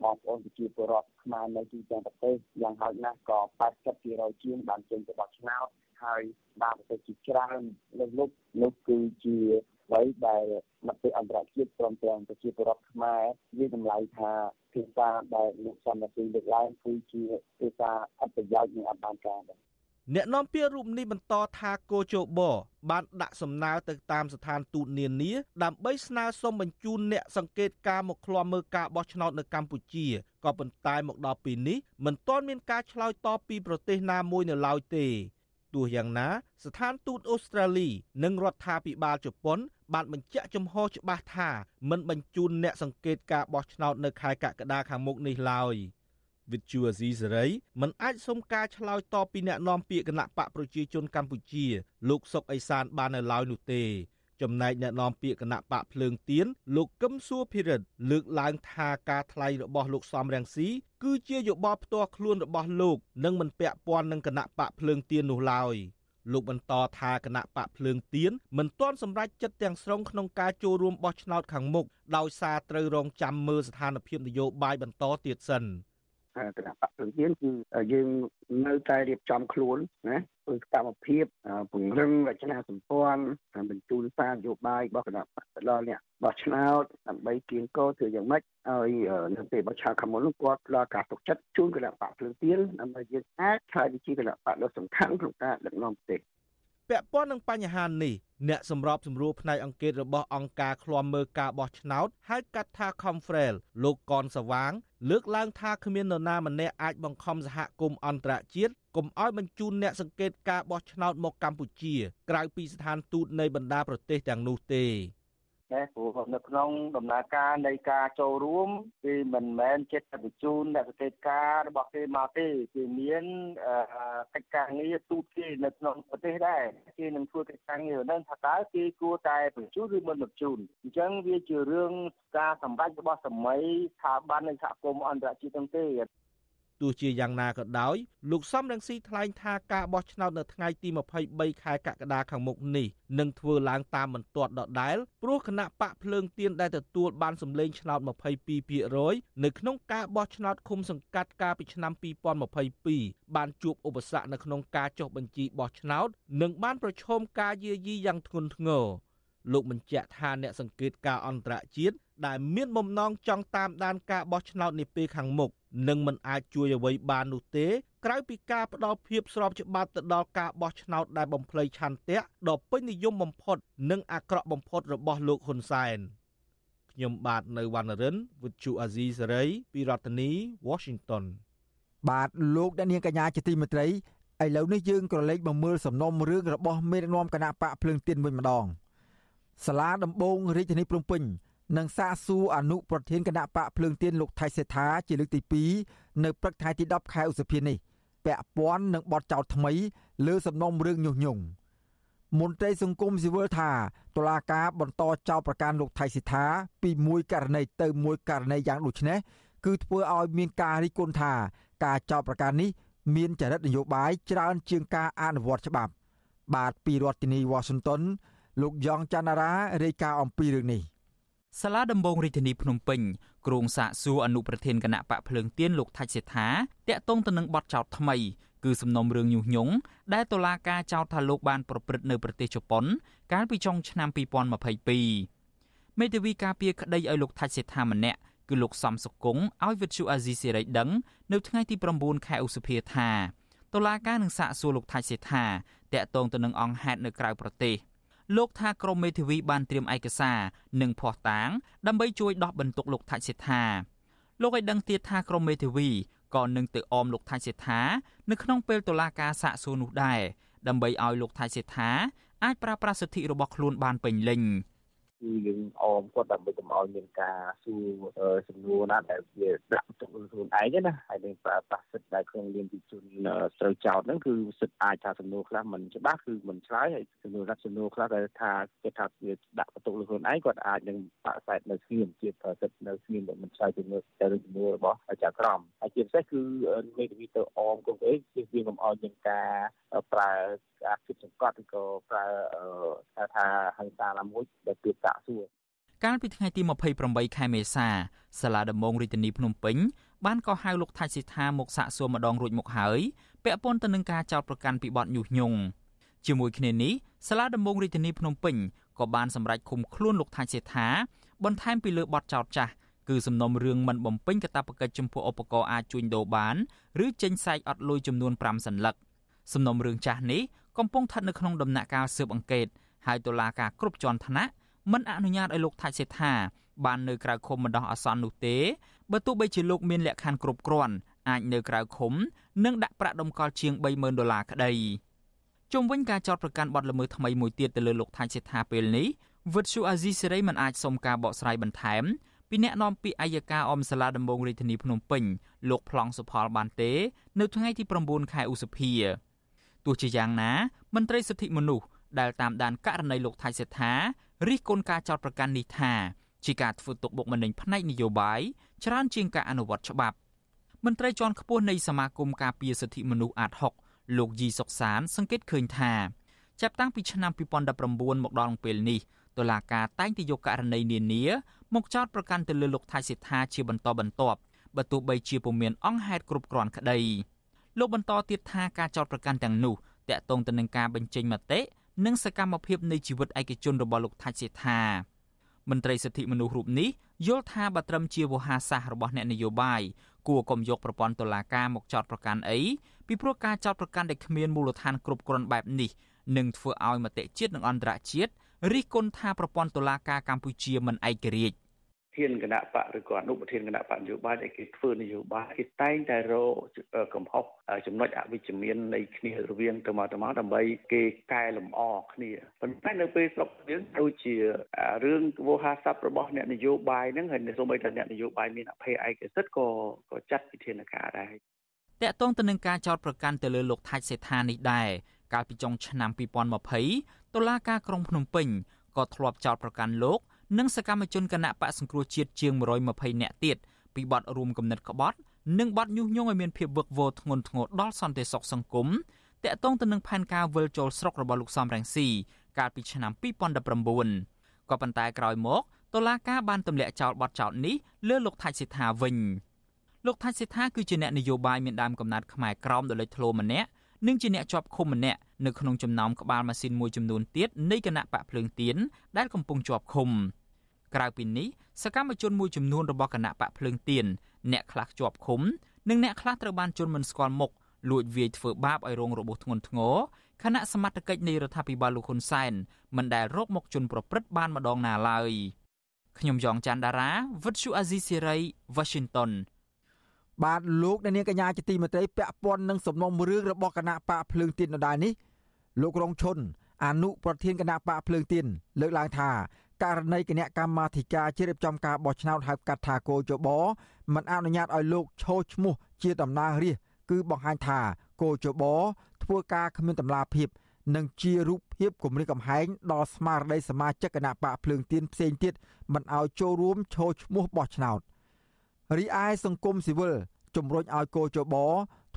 បងប្អូនប្រជាពលរដ្ឋខ្មែរនៅទីទាំងប្រទេសយ៉ាងហោចណាស់ក៏80%ជាងបានចេញទៅបោះឆ្នោតហើយបានប្រទេសជាច្រើនលើកលុបនោះគឺជាអ្វីដែលមតិអន្តរជាតិព្រមទាំងប្រជាពលរដ្ឋខ្មែរនិយាយតម្លៃថាភាសាដែលលោកសំរាស៊ីលើកឡើងគឺជាភាសាអត្តប្រយោជន៍និងអត្តបានការដែរ
អ្នកនាំពាក្យរូបនេះបន្តថាគោជបបានដាក់សំណើទៅតាមស្ថានទូតនានាដើម្បីស្នើសុំបញ្ជូនអ្នកសង្កេតការមកឃ្លាំមើលការបោះឆ្នោតនៅកម្ពុជាក៏ប៉ុន្តែមកដល់ពេលនេះមិនទាន់មានការឆ្លើយតបពីប្រទេសណាមួយនៅឡើយទេទោះយ៉ាងណា ស្ថានទូតអូស្ត្រាលី និងរដ្ឋាភិបាលជប៉ុន បានបញ្ជាក់ចំហច្បាស់ថាមិនបញ្ជូនអ្នកសង្កេតការបោះឆ្នោតនៅខែកក្កដាខាងមុខនេះឡើយ។ វិទ្យុអាស៊ីសេរីមិនអាចសុំការឆ្លើយតបពីអ្នកនាំពាក្យគណៈបកប្រជាជនកម្ពុជា លោកសុកអេសានបាននៅឡើយនោះទេចំណែកអ្នកនាំពាក្យគណៈបកភ្លើងទៀនលោកកឹមសួភិរិទ្ធលើកឡើងថាការថ្លែងរបស់លោកសំរងស៊ីគឺជាយោបល់ផ្ទាល់ខ្លួនរបស់លោកនិងមិនពាក់ព័ន្ធនឹងគណៈបកភ្លើងទៀននោះឡើយលោកបន្តថាគណៈបកភ្លើងទៀនមិនទាន់សម្រេចចិត្តទាំងស្រុងក្នុងការចូលរួមបោះឆ្នោតខាងមុខដោយសារត្រូវរងចាំមើលស្ថានភាពនយោបាយបន្តទៀតសិន។
គណៈបកប្រជាជនគឺយើងនៅតែរៀបចំខ្លួនណាធ្វើសកម្មភាពពង្រឹងរចនាសម្ព័ន្ធបញ្ជូនសារនយោបាយរបស់គណៈបកដល់អ្នកបោះឆ្នោតដើម្បីគៀងកោធ្វើយ៉ាងម៉េចឲ្យនៅពេលបោះឆ្នោតខាងមុននោះគាត់ផ្ដល់ការទុកចិត្តជូនគណៈបកភ្លើងទៀនដើម្បីយើងអាចឆ្លើយវិជាគណៈបកដ៏សំខាន់ក្នុងការដឹកនាំប្រទេស
ពាក់ព័ន្ធនឹងបញ្ហានេះអ្នកសម្របសម្រួលផ្នែកអង្គការរបស់អង្គការឃ្លាំមើលការបោះឆ្នោតហៅកាត់ថា Confrel លោកកនសវាង លើកឡើងថាគ្មាននរណាម្នាក់អាចបង្ខំសហគមន៍អន្តរជាតិកុំឲ្យបញ្ជូនអ្នកសង្កេតការបោះឆ្នោតមកកម្ពុជា ក្រៅពីស្ថានទូតនៃបណ្ដាប្រទេសទាំងនោះទេ
ណាព្រោះនៅក្នុងដំណើរការនៃការចូលរួមគឺមិនមែនចិត្តបញ្ជូនអ្នកសង្កេតការរបស់គេមកទេគឺមានកិច្ចការងារទូតគេនៅក្នុងប្រទេសដែរគេនឹងធ្វើកិច្ចការងារហ្នឹងថាតើគេគួរតែបញ្ជូនឬមិនបញ្ជូនអញ្ចឹងវាជារឿងការសម្រេចរបស់សម័យស្ថាប័ននៃសហគមន៍អន្តរជាតិទាំងទេ
ទោះជាយ៉ាងណាក៏ដោយលោកសំរងស៊ីថ្លែងថាការបោះឆ្នោតនៅថ្ងៃទី23ខែកក្កដាខាងមុខនេះនឹងធ្វើឡើងតាមបន្ទាត់ដដែលព្រោះគណៈបកភ្លើងទៀនដែលទទួលបានសម្លេងឆ្នោត22%នៅក្នុងការបោះឆ្នោតឃុំសង្កាត់កាលពីឆ្នាំ2022បានជួបឧបសគ្គនៅក្នុងការចុះបញ្ជីបោះឆ្នោត និងបានប្រឈមការយាយីយ៉ាងធ្ងន់ធ្ងរលោកបញ្ជាក់ថាអ្នកសង្កេតការអន្តរជាតិដែលមានបំណងចង់តាមដានការបោះឆ្នោតនាពេលខាងមុខ នឹងមិនអាចជួយអ្វីបាននោះទេ ក្រៅពីការផ្ដល់ភាពស្របច្បាប់ទៅដល់ការបោះឆ្នោតដែលបំភ្លៃឆន្ទៈដ៏ពេញនិយមបំផុត និងអាក្រក់បំផុតរបស់លោកហ៊ុនសែនខ្ញុំបាទនៅវណ្ណរិន With Chu Azizi Saray ពីរដ្ឋធានី Washington
បាទលោកអ្នកនាងកញ្ញាជាទីមេត្រីឥឡូវនេះយើងក៏លេចមកមើលសំណុំរឿងរបស់មេដឹកនាំគណៈបកភ្លើងទៀនវិញម្ដងសាលាដំបងរាជធានីភ្នំពេញ និងសាកសួរអនុប្រធានគណៈបកភ្លើងទៀនលោកថៃសេដ្ឋាជាលើកទី2នៅព្រឹកថ្ងៃទី10ខែឧសភានេះពាក់ព័ន្ធនឹងបទចោទថ្មីលើសំណុំរឿងញុះញង់មន្ត្រីសង្គមស៊ីវិលថាតុលាការបន្តចោទប្រកាន់លោកថៃសិដ្ឋាពីមួយករណីទៅមួយករណីយ៉ាងដូចនេះគឺធ្វើឲ្យមានការរិះគន់ថាការចោទប្រកាន់នេះមានចរិតនយោបាយច្រើនជាងការអនុវត្តច្បាប់ បាទពីរដ្ឋធានី Washington លោកយ៉ងច័ន្ទរារាយការណ៍អំពីរឿងនេះ
សាលាដំបងរាជធានីភ្នំពេញគ្រងសាកសួរអនុប្រធានគណៈបកភ្លើងទៀនលោកថាច់សេដ្ឋាតាក់ទងទៅនឹងបទចោទថ្មី គឺសំណុំរឿងញុះញង់ដែលតុលាការចោទថាលោកបានប្រព្រឹត្តនៅប្រទេសជប៉ុន កាលពីចុងឆ្នាំ2022មេធាវីការពារក្តីឲ្យលោកថាច់សេដ្ឋាម្នាក់គឺលោកសំសុគង្គឲ្យវិទ្យុអាស៊ីសេរីដឹង នៅថ្ងៃទី9ខែឧសភាថាតុលាការនឹងសាកសួរលោកថាច់សេដ្ឋាតាក់ទងទៅនឹងអង្គហេតុនៅក្រៅប្រទេស លោកថាក្រមមេធាវីបានត្រៀមឯកសារនិងភ័ស្តុតាងដើម្បីជួយដោះបន្ទុកលោកថាច់សេដ្ឋាលោកឲ្យដឹងទៀតថាក្រមមេធាវីក៏នឹងទៅអមលោកថៃសេដ្ឋានៅក្នុងពេលតុលាការសាកសួរនោះដែរដើម្បីឲ្យលោកថៃសេដ្ឋាអាចប្រើប្រាស់សិទ្ធិរបស់ខ្លួនបានពេញលេញ។
គឺយើងអមគាត់ដើម្បីកុំឲ្យមានការសួរសំណួរណាដែលវាដាក់ទុកខ្លួនឯងណាហើយនឹងប្រើប្រាស់សិទ្ធិដែលក្នុងនាមជាជនត្រូវចោទហ្នឹងគឺសិទ្ធិអាចថាសំណួរខ្លះមិនច្បាស់គឺមិនឆ្លើយហើយសំណួរណាសំណួរខ្លះដែលថាគេថាវាដាក់បន្ទុកលើខ្លួនឯងគាត់អាចនឹងបាក់សែតនៅស្ងៀមជាប្រើសិទ្ធិនៅស្ងៀមមិនឆ្លើយទៅលើទៅសំណួររបស់ចៅក្រមហើយជាពិសេសគឺមេធាវីទៅអមគុំអីគឺវាកុំឲ្យមានការប្រើ ការគិតសង្កត់ឬក៏ប្រើហៅថាហិង្សាណាមួយដែលពីតាក់សួរ
កាលពីថ្ងៃទី28ខែមេសាសាលាដំបងរាជធានីភ្នំពេញបានកោះហៅលោកថាច់សិដ្ឋាមកសាកសួរម្ដងរួចមកហើយពាក់ព័ន្ធទៅនឹងការចោទប្រកាន់ពីបទញុះញង់ជាមួយគ្នានេះសាលាដំបងរាជធានីភ្នំពេញក៏បានសម្រេចឃុំខ្លួនលោកថាច់សិដ្ឋាបន្ថែមពីលើបទចោទចាស់គឺសំណុំរឿងមិនបំពេញកាតព្វកិច្ចចំពោះឧបករណ៍អាចជួញដូរបាន ឬចេញសាច់អត់លុយចំនួន5សន្លឹកសំណុំរឿងចាស់នេះ កំពុងស្ថិតនៅក្នុងដំណាក់កាលស៊ើបអង្កេតហើយតុលាការគ្រប់ជាន់ថ្នាក់មិនអនុញ្ញាតឲ្យលោកថាច់សេដ្ឋាបាននៅក្រៅឃុំបណ្ដោះអាសន្ននោះទេបើទោះបីជាលោកមានលក្ខខណ្ឌគ្រប់គ្រាន់អាចនៅក្រៅឃុំនិងដាក់ប្រាក់ដំកល់ជាង30000ដុល្លារក្តីជុំវិញការចោទប្រកាន់បទល្មើសថ្មីមួយទៀតទៅលើលោកថាច់សេដ្ឋាពេលនេះវិទ្យុអាស៊ីសេរីមិនអាចសុំការបកស្រាយបន្ថែមពីអ្នកនាំពាក្យអัยការអមសាលាដំបងរាជធានីភ្នំពេញលោកប្លង់សុផលបានទេ នៅថ្ងៃទី9ខែឧសភាទោះ ជាយ៉ាងណាមន្ត្រីសិទ្ធិមនុស្សដែលតាមដានករណីលោកថៃសេដ្ឋារិះគន់ការចោទប្រកាន់នេះថាជាការធ្វើទុកបុកម្នេញផ្នែកនយោបាយច្រើនជាងការអនុវត្តច្បាប់មន្ត្រីជាន់ខ្ពស់នៃសមាគមការពារសិទ្ធិមនុស្សអាត6លោកយីសុកសាន សង្កេតឃើញថាចាប់តាំងពីឆ្នាំ2019មកដល់ពេលនេះតុលាការតែងតែយកករណីនានាមកចោទប្រកាន់ទៅលើលោកថៃសិដ្ឋាជាបន្តបន្ទាប់បើទោះបីជាពុំមានអង្គហេតុគ្រប់គ្រាន់ក្តី លោកបន្តទៀតថាការចោទប្រកាន់ទាំងនោះតាក់ទងទៅនឹងការបញ្ចេញមតិនិងសកម្មភាពនៃជីវិតឯកជនរបស់លោកថាច់សេដ្ឋាមន្ត្រីសិទ្ធិមនុស្សរូបនេះយល់ថាបើត្រឹមជាវោហាសាសរបស់អ្នកនយោបាយគួរកុំយកប្រព័ន្ធតុលាការមកចោទប្រកាន់អីពីព្រោះការចោទប្រកាន់ដែលគ្មានមូលដ្ឋានគ្រប់គ្រាន់បែបនេះនឹងធ្វើឲ្យមតិជាតិនិងអន្តរជាតិរិះគន់ថាប្រព័ន្ធតុលាការកម្ពុជាមិនឯករាជ្យ
ធានគណៈបកឬក៏អនុប្រធានគណៈបកនយោបាយដែលគេធ្វើនយោបាយគេតែងតែរកកំហុសចំណុចអវិជ្ជមាននៃគ្នារវាងទៅមកទៅមកដើម្បីគេកែលម្អគ្នាប៉ុន្តែនៅពេលស្រុកយើងដូចជារឿងវោហារស័ព្ទរបស់អ្នកនយោបាយហ្នឹងហើយសូម្បីតែអ្នកនយោបាយមានអភ័យឯកសិទ្ធិក៏ក៏ចាត់វិធានការដែរ
តកតងទៅនឹងការចោទប្រកាន់ទៅលើលោកថាច់សេដ្ឋានេះដែរកាលពីចុងឆ្នាំ2020តុលាការក្រុងភ្នំពេញក៏ធ្លាប់ចោទប្រកាន់លោក និងសកម្មជនគណៈបកសង្គ្រោះជាតិជាង120នាក់ទៀតពីបទរួមគំនិតក្បត់និងបទញុះញង់ឲ្យមានភាពវឹកវរធ្ងន់ធ្ងរដល់សន្តិសុខសង្គមតាក់ទងទៅនឹងផែនការវិលចូលស្រុករបស់លោកសំរងស៊ីកាលពីឆ្នាំ2019ក៏ប៉ុន្តែក្រោយមកតុលាការបានទម្លាក់ចោលបទចោទនេះលើលោកថាច់សិដ្ឋាវិញលោកថាច់សិដ្ឋាគឺជាអ្នកនយោបាយមានដើមកំណត់ខ្មែរក្រមដ៏លេចធ្លោម្នាក់និងជាអ្នកជាប់ឃុំម្នាក់នៅក្នុងចំណោមក្បាលម៉ាស៊ីនមួយចំនួនទៀតនៃគណៈបកភ្លើងទៀនដែលកំពុងជាប់ឃុំ ក្រៅពីនេះសកម្មជនមួយចំនួនរបស់គណៈបកភ្លើងទៀនអ្នកខ្លះជាប់ឃុំនិងអ្នកខ្លះត្រូវបានជន់មិនស្គាល់មុខលួចវាយធ្វើបាបឲ្យរងរបួសធ្ងន់ធ្ងរខណៈសមត្ថកិច្ចនៃរដ្ឋាភិបាលលោកហ៊ុនសែនមិនដែលរកមកជន់ប្រព្រឹត្តបានម្ដងណាឡើយខ្ញុំយ៉ងច័ន្ទដារាវិទ្យុអាស៊ីសេរី Washington
បាទលោកអ្នកនាងកញ្ញាជាទីមេត្រីពាក់ព័ន្ធនឹងសំណុំរឿងរបស់គណៈបកភ្លើងទៀនដដែលនេះលោករងឈុនអនុប្រធានគណៈបកភ្លើងទៀនលើកឡើងថា ករណីគណៈកម្មាធិការជ្រៀបចំការបោះឆ្នោតហៅកាត់ថាគោចបមិនអនុញ្ញាតឲ្យលោកឈោឈ្មោះជាតំណាងរាស្ត្រគឺបង្ហាញថាគោចបធ្វើការគ្មានតម្លាភាព និងជារូបភាពគម្រិតកំហែងដល់ស្មារតីសមាជិកគណៈបកភ្លើងទៀនផ្សេងទៀតមិនឲ្យចូលរួមឈោឈ្មោះបោះឆ្នោតរីឯសង្គមស៊ីវិលជំរុញឲ្យគោចប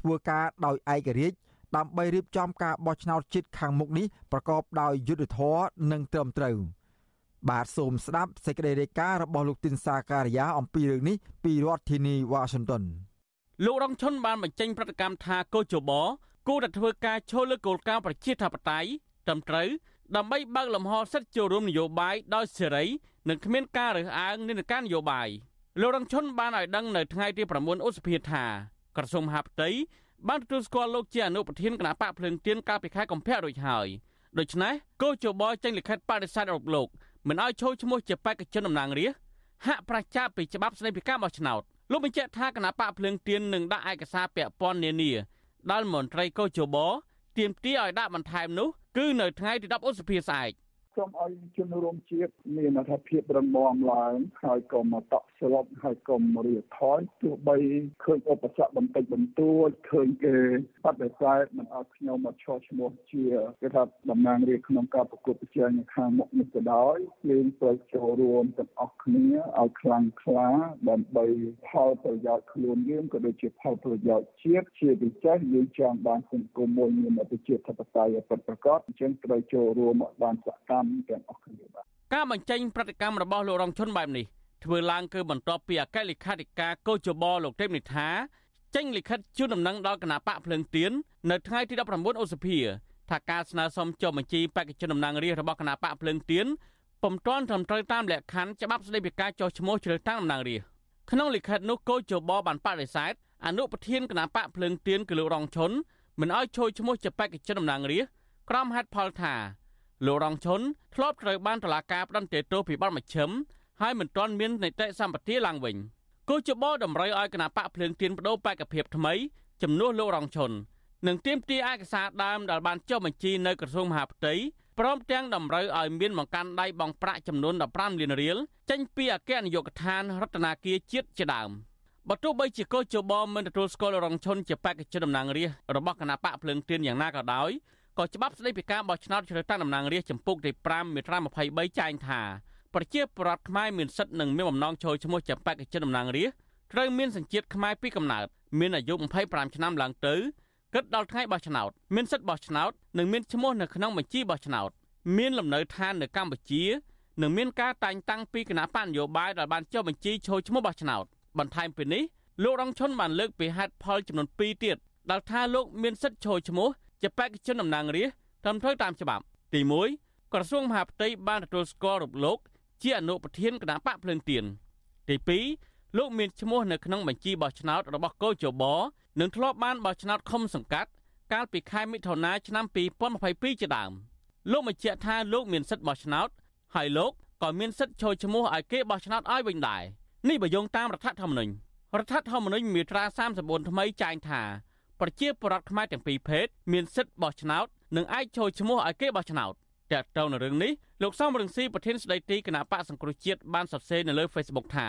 ធ្វើការដោយឯករាជ្យដើម្បីរៀបចំការបោះឆ្នោតជាតិខាងមុខនេះប្រកបដោយយុត្តិធម៌និងត្រឹមត្រូវ បាទសូមស្ដាប់សេចក្តីរាយការណ៍របស់លោកទីនសាការីយ៉ាអំពីរឿងនេះពីរដ្ឋធានី Washington
លោករងឈុនបានបញ្ចេញប្រតិកម្មថាកោចបគួរតែធ្វើការចូលលើគោលការណ៍ប្រជាធិបតេយ្យត្រឹមត្រូវដើម្បីបើកលំហសិទ្ធិចូលរួមនយោបាយដោយសេរីនិងគ្មានការរើសអើងនិន្នាការនយោបាយលោករងឈុនបានឲ្យដឹងនៅថ្ងៃទី9ឧសភាថាក្រសួងមហាផ្ទៃបានទទួលស្គាល់លោកជាអនុប្រធានគណៈបកភ្លើងទៀនកាលពីខែកុម្ភៈរួចហើយដូច្នេះគោចបចេញលិខិតបដិសេធរកលោក មិនឲ្យចូលឈ្មោះជាបេក្ខជនតំណាងរាស្ត្រហាក់ប្រជាពីច្បាប់ស្តីពីការបោះឆ្នោតលោកបញ្ជាក់ថាគណៈបកភ្លើងទៀននឹងដាក់ឯកសារពាក់ព័ន្ធនានាដល់មន្ត្រីកោជបទាមទារឲ្យដាក់បន្ថែមនោះគឺនៅថ្ងៃទី10ឧសភាស្អែក
សូមឲ្យជនរួមជាតិមានអត្ថភាពរឹងមាំឡើងហើយក៏មកតក់ស្លុតហើយក៏មករៀបថយទោះបីឃើញឧបសគ្គបន្តិចបន្តួចឃើញគេបដិសេធមិនឲ្យខ្ញុំមកឈរឈ្មោះជាគេថាតំណាងរាជក្នុងការប្រកួតប្រជែងនៅខាងមុខនេះក៏ដោយលេងត្រូវចូលរួមទាំងអស់គ្នាឲ្យខ្លាំងក្លាដើម្បីផលប្រយោជន៍ខ្លួនយើងក៏ដូចជាផលប្រយោជន៍ជាតិជាពិសេសយើងចង់បានសង្គមមួយមានប្រជាធិបតេយ្យពិតប្រាកដអញ្ចឹងត្រូវចូលរួមឲ្យបានសកម្មទាំងអស់គ្នាបាទ
ការបញ្ចេញប្រតិកម្មរបស់លោករងឈុនបែបនេះធ្វើឡើងគឺបន្ទាប់ពីអគ្គលេខាធិការកោជបលោកទេពនិថាចេញលិខិតជូនដំណឹងដល់គណៈបកភ្លើងទៀននៅថ្ងៃទី19ឧសភាថាការស្នើសុំចុះបញ្ជីបេក្ខជនតំណាងរាស្ត្ររបស់គណៈបកភ្លើងទៀនពុំទាន់ត្រឹមត្រូវតាមលក្ខខណ្ឌច្បាប់ស្តីពីការចុះឈ្មោះជ្រើសតាំងតំណាងរាស្ត្រក្នុងលិខិតនោះកោជបបានបដិសេធអនុប្រធានគណៈបកភ្លើងទៀនគឺលោករងឈុនមិនឲ្យចូលឈ្មោះជាបេក្ខជនតំណាងរាស្ត្រក្រោមហេតុផលថា លោករងឈុនធ្លាប់ត្រូវបានតុលាការផ្តន្ទាទោសពីបទមជ្ឈិមហើយមិនទាន់មាននីតិសម្បទាឡើងវិញគូចបោតម្រូវឲ្យគណៈបកភ្លើងទៀនបដូរបេក្ខភាពថ្មីជំនួសលោករងឈុននិងទាមទារឯកសារដើមដែលបានចុះបញ្ជីនៅក្រសួងមហាផ្ទៃព្រមទាំងតម្រូវឲ្យមានបង្កាន់ដៃបង់ប្រាក់ចំនួន15លានរៀលចេញពីអគ្គនាយកដ្ឋានរដ្ឋាភិបាលជាតិជាដើមបើទោះបីជាកោជបមិនទទួលស្គាល់រងឈុនជាបេក្ខជនតំណាងរាស្ត្ររបស់គណៈបកភ្លើងទៀនយ៉ាងណាក៏ដោយ ក៏ច្បាប់ស្តីពីការបោះឆ្នោតជ្រើសតាំងតំណាងរាស្ត្រចម្ពោះទី5មាត្រា23ចែងថាប្រជាពលរដ្ឋខ្មែរមានសិទ្ធិនិងមានបំណងចូលឈ្មោះជាបេក្ខជនតំណាងរាស្ត្រត្រូវមានសញ្ជាតិខ្មែរពីកំណើតមានអាយុ25ឆ្នាំឡើងទៅគិតដល់ថ្ងៃបោះឆ្នោតមានសិទ្ធិបោះឆ្នោតនិងមានឈ្មោះនៅក្នុងបញ្ជីបោះឆ្នោតមានលំនៅឋាននៅកម្ពុជានិងមានការតែងតាំងពីគណៈបញ្ញោបាយដែលបានចុះបញ្ជីចូលឈ្មោះបោះឆ្នោតបន្ថែមពីនេះលោករងឈុនបានលើកពីហេតុផលចំនួន2ទៀតដែលថាលោកមានសិទ្ធិចូលឈ្មោះ ជាបេក្ខជនតំណាងរាស្ត្រត្រឹមត្រូវតាមច្បាប់ ទី1ក្រសួងមហាផ្ទៃបានទទួលស្គាល់រូបលោក ជាអនុប្រធានគណៈបកភ្លើងទៀនទី2លោកមានឈ្មោះនៅក្នុងបញ្ជីបោះឆ្នោតរបស់កោជបនិងធ្លាប់បានបោះឆ្នោតឃុំសង្កាត់កាលពីខែមិថុនាឆ្នាំ2022ជាដើមលោកបញ្ជាក់ថាលោកមានសិទ្ធិបោះឆ្នោតហើយលោកក៏មានសិទ្ធិចូលឈ្មោះឲ្យគេបោះឆ្នោតឲ្យវិញដែរនេះបើយោងតាមរដ្ឋធម្មនុញ្ញរដ្ឋធម្មនុញ្ញមាត្រា34ថ្មីចែងថា ប្រជាពលរដ្ឋខ្មែរទាំងពីរភេទមានសិទ្ធិបោះឆ្នោតនិងអាចចូលឈ្មោះឲ្យគេបោះឆ្នោតតើតើនៅរឿងនេះលោកសំរងស៊ីប្រធានស្ដីទីគណៈបកសង្គ្រោះជាតិបានសរសេរនៅលើ Facebook ថា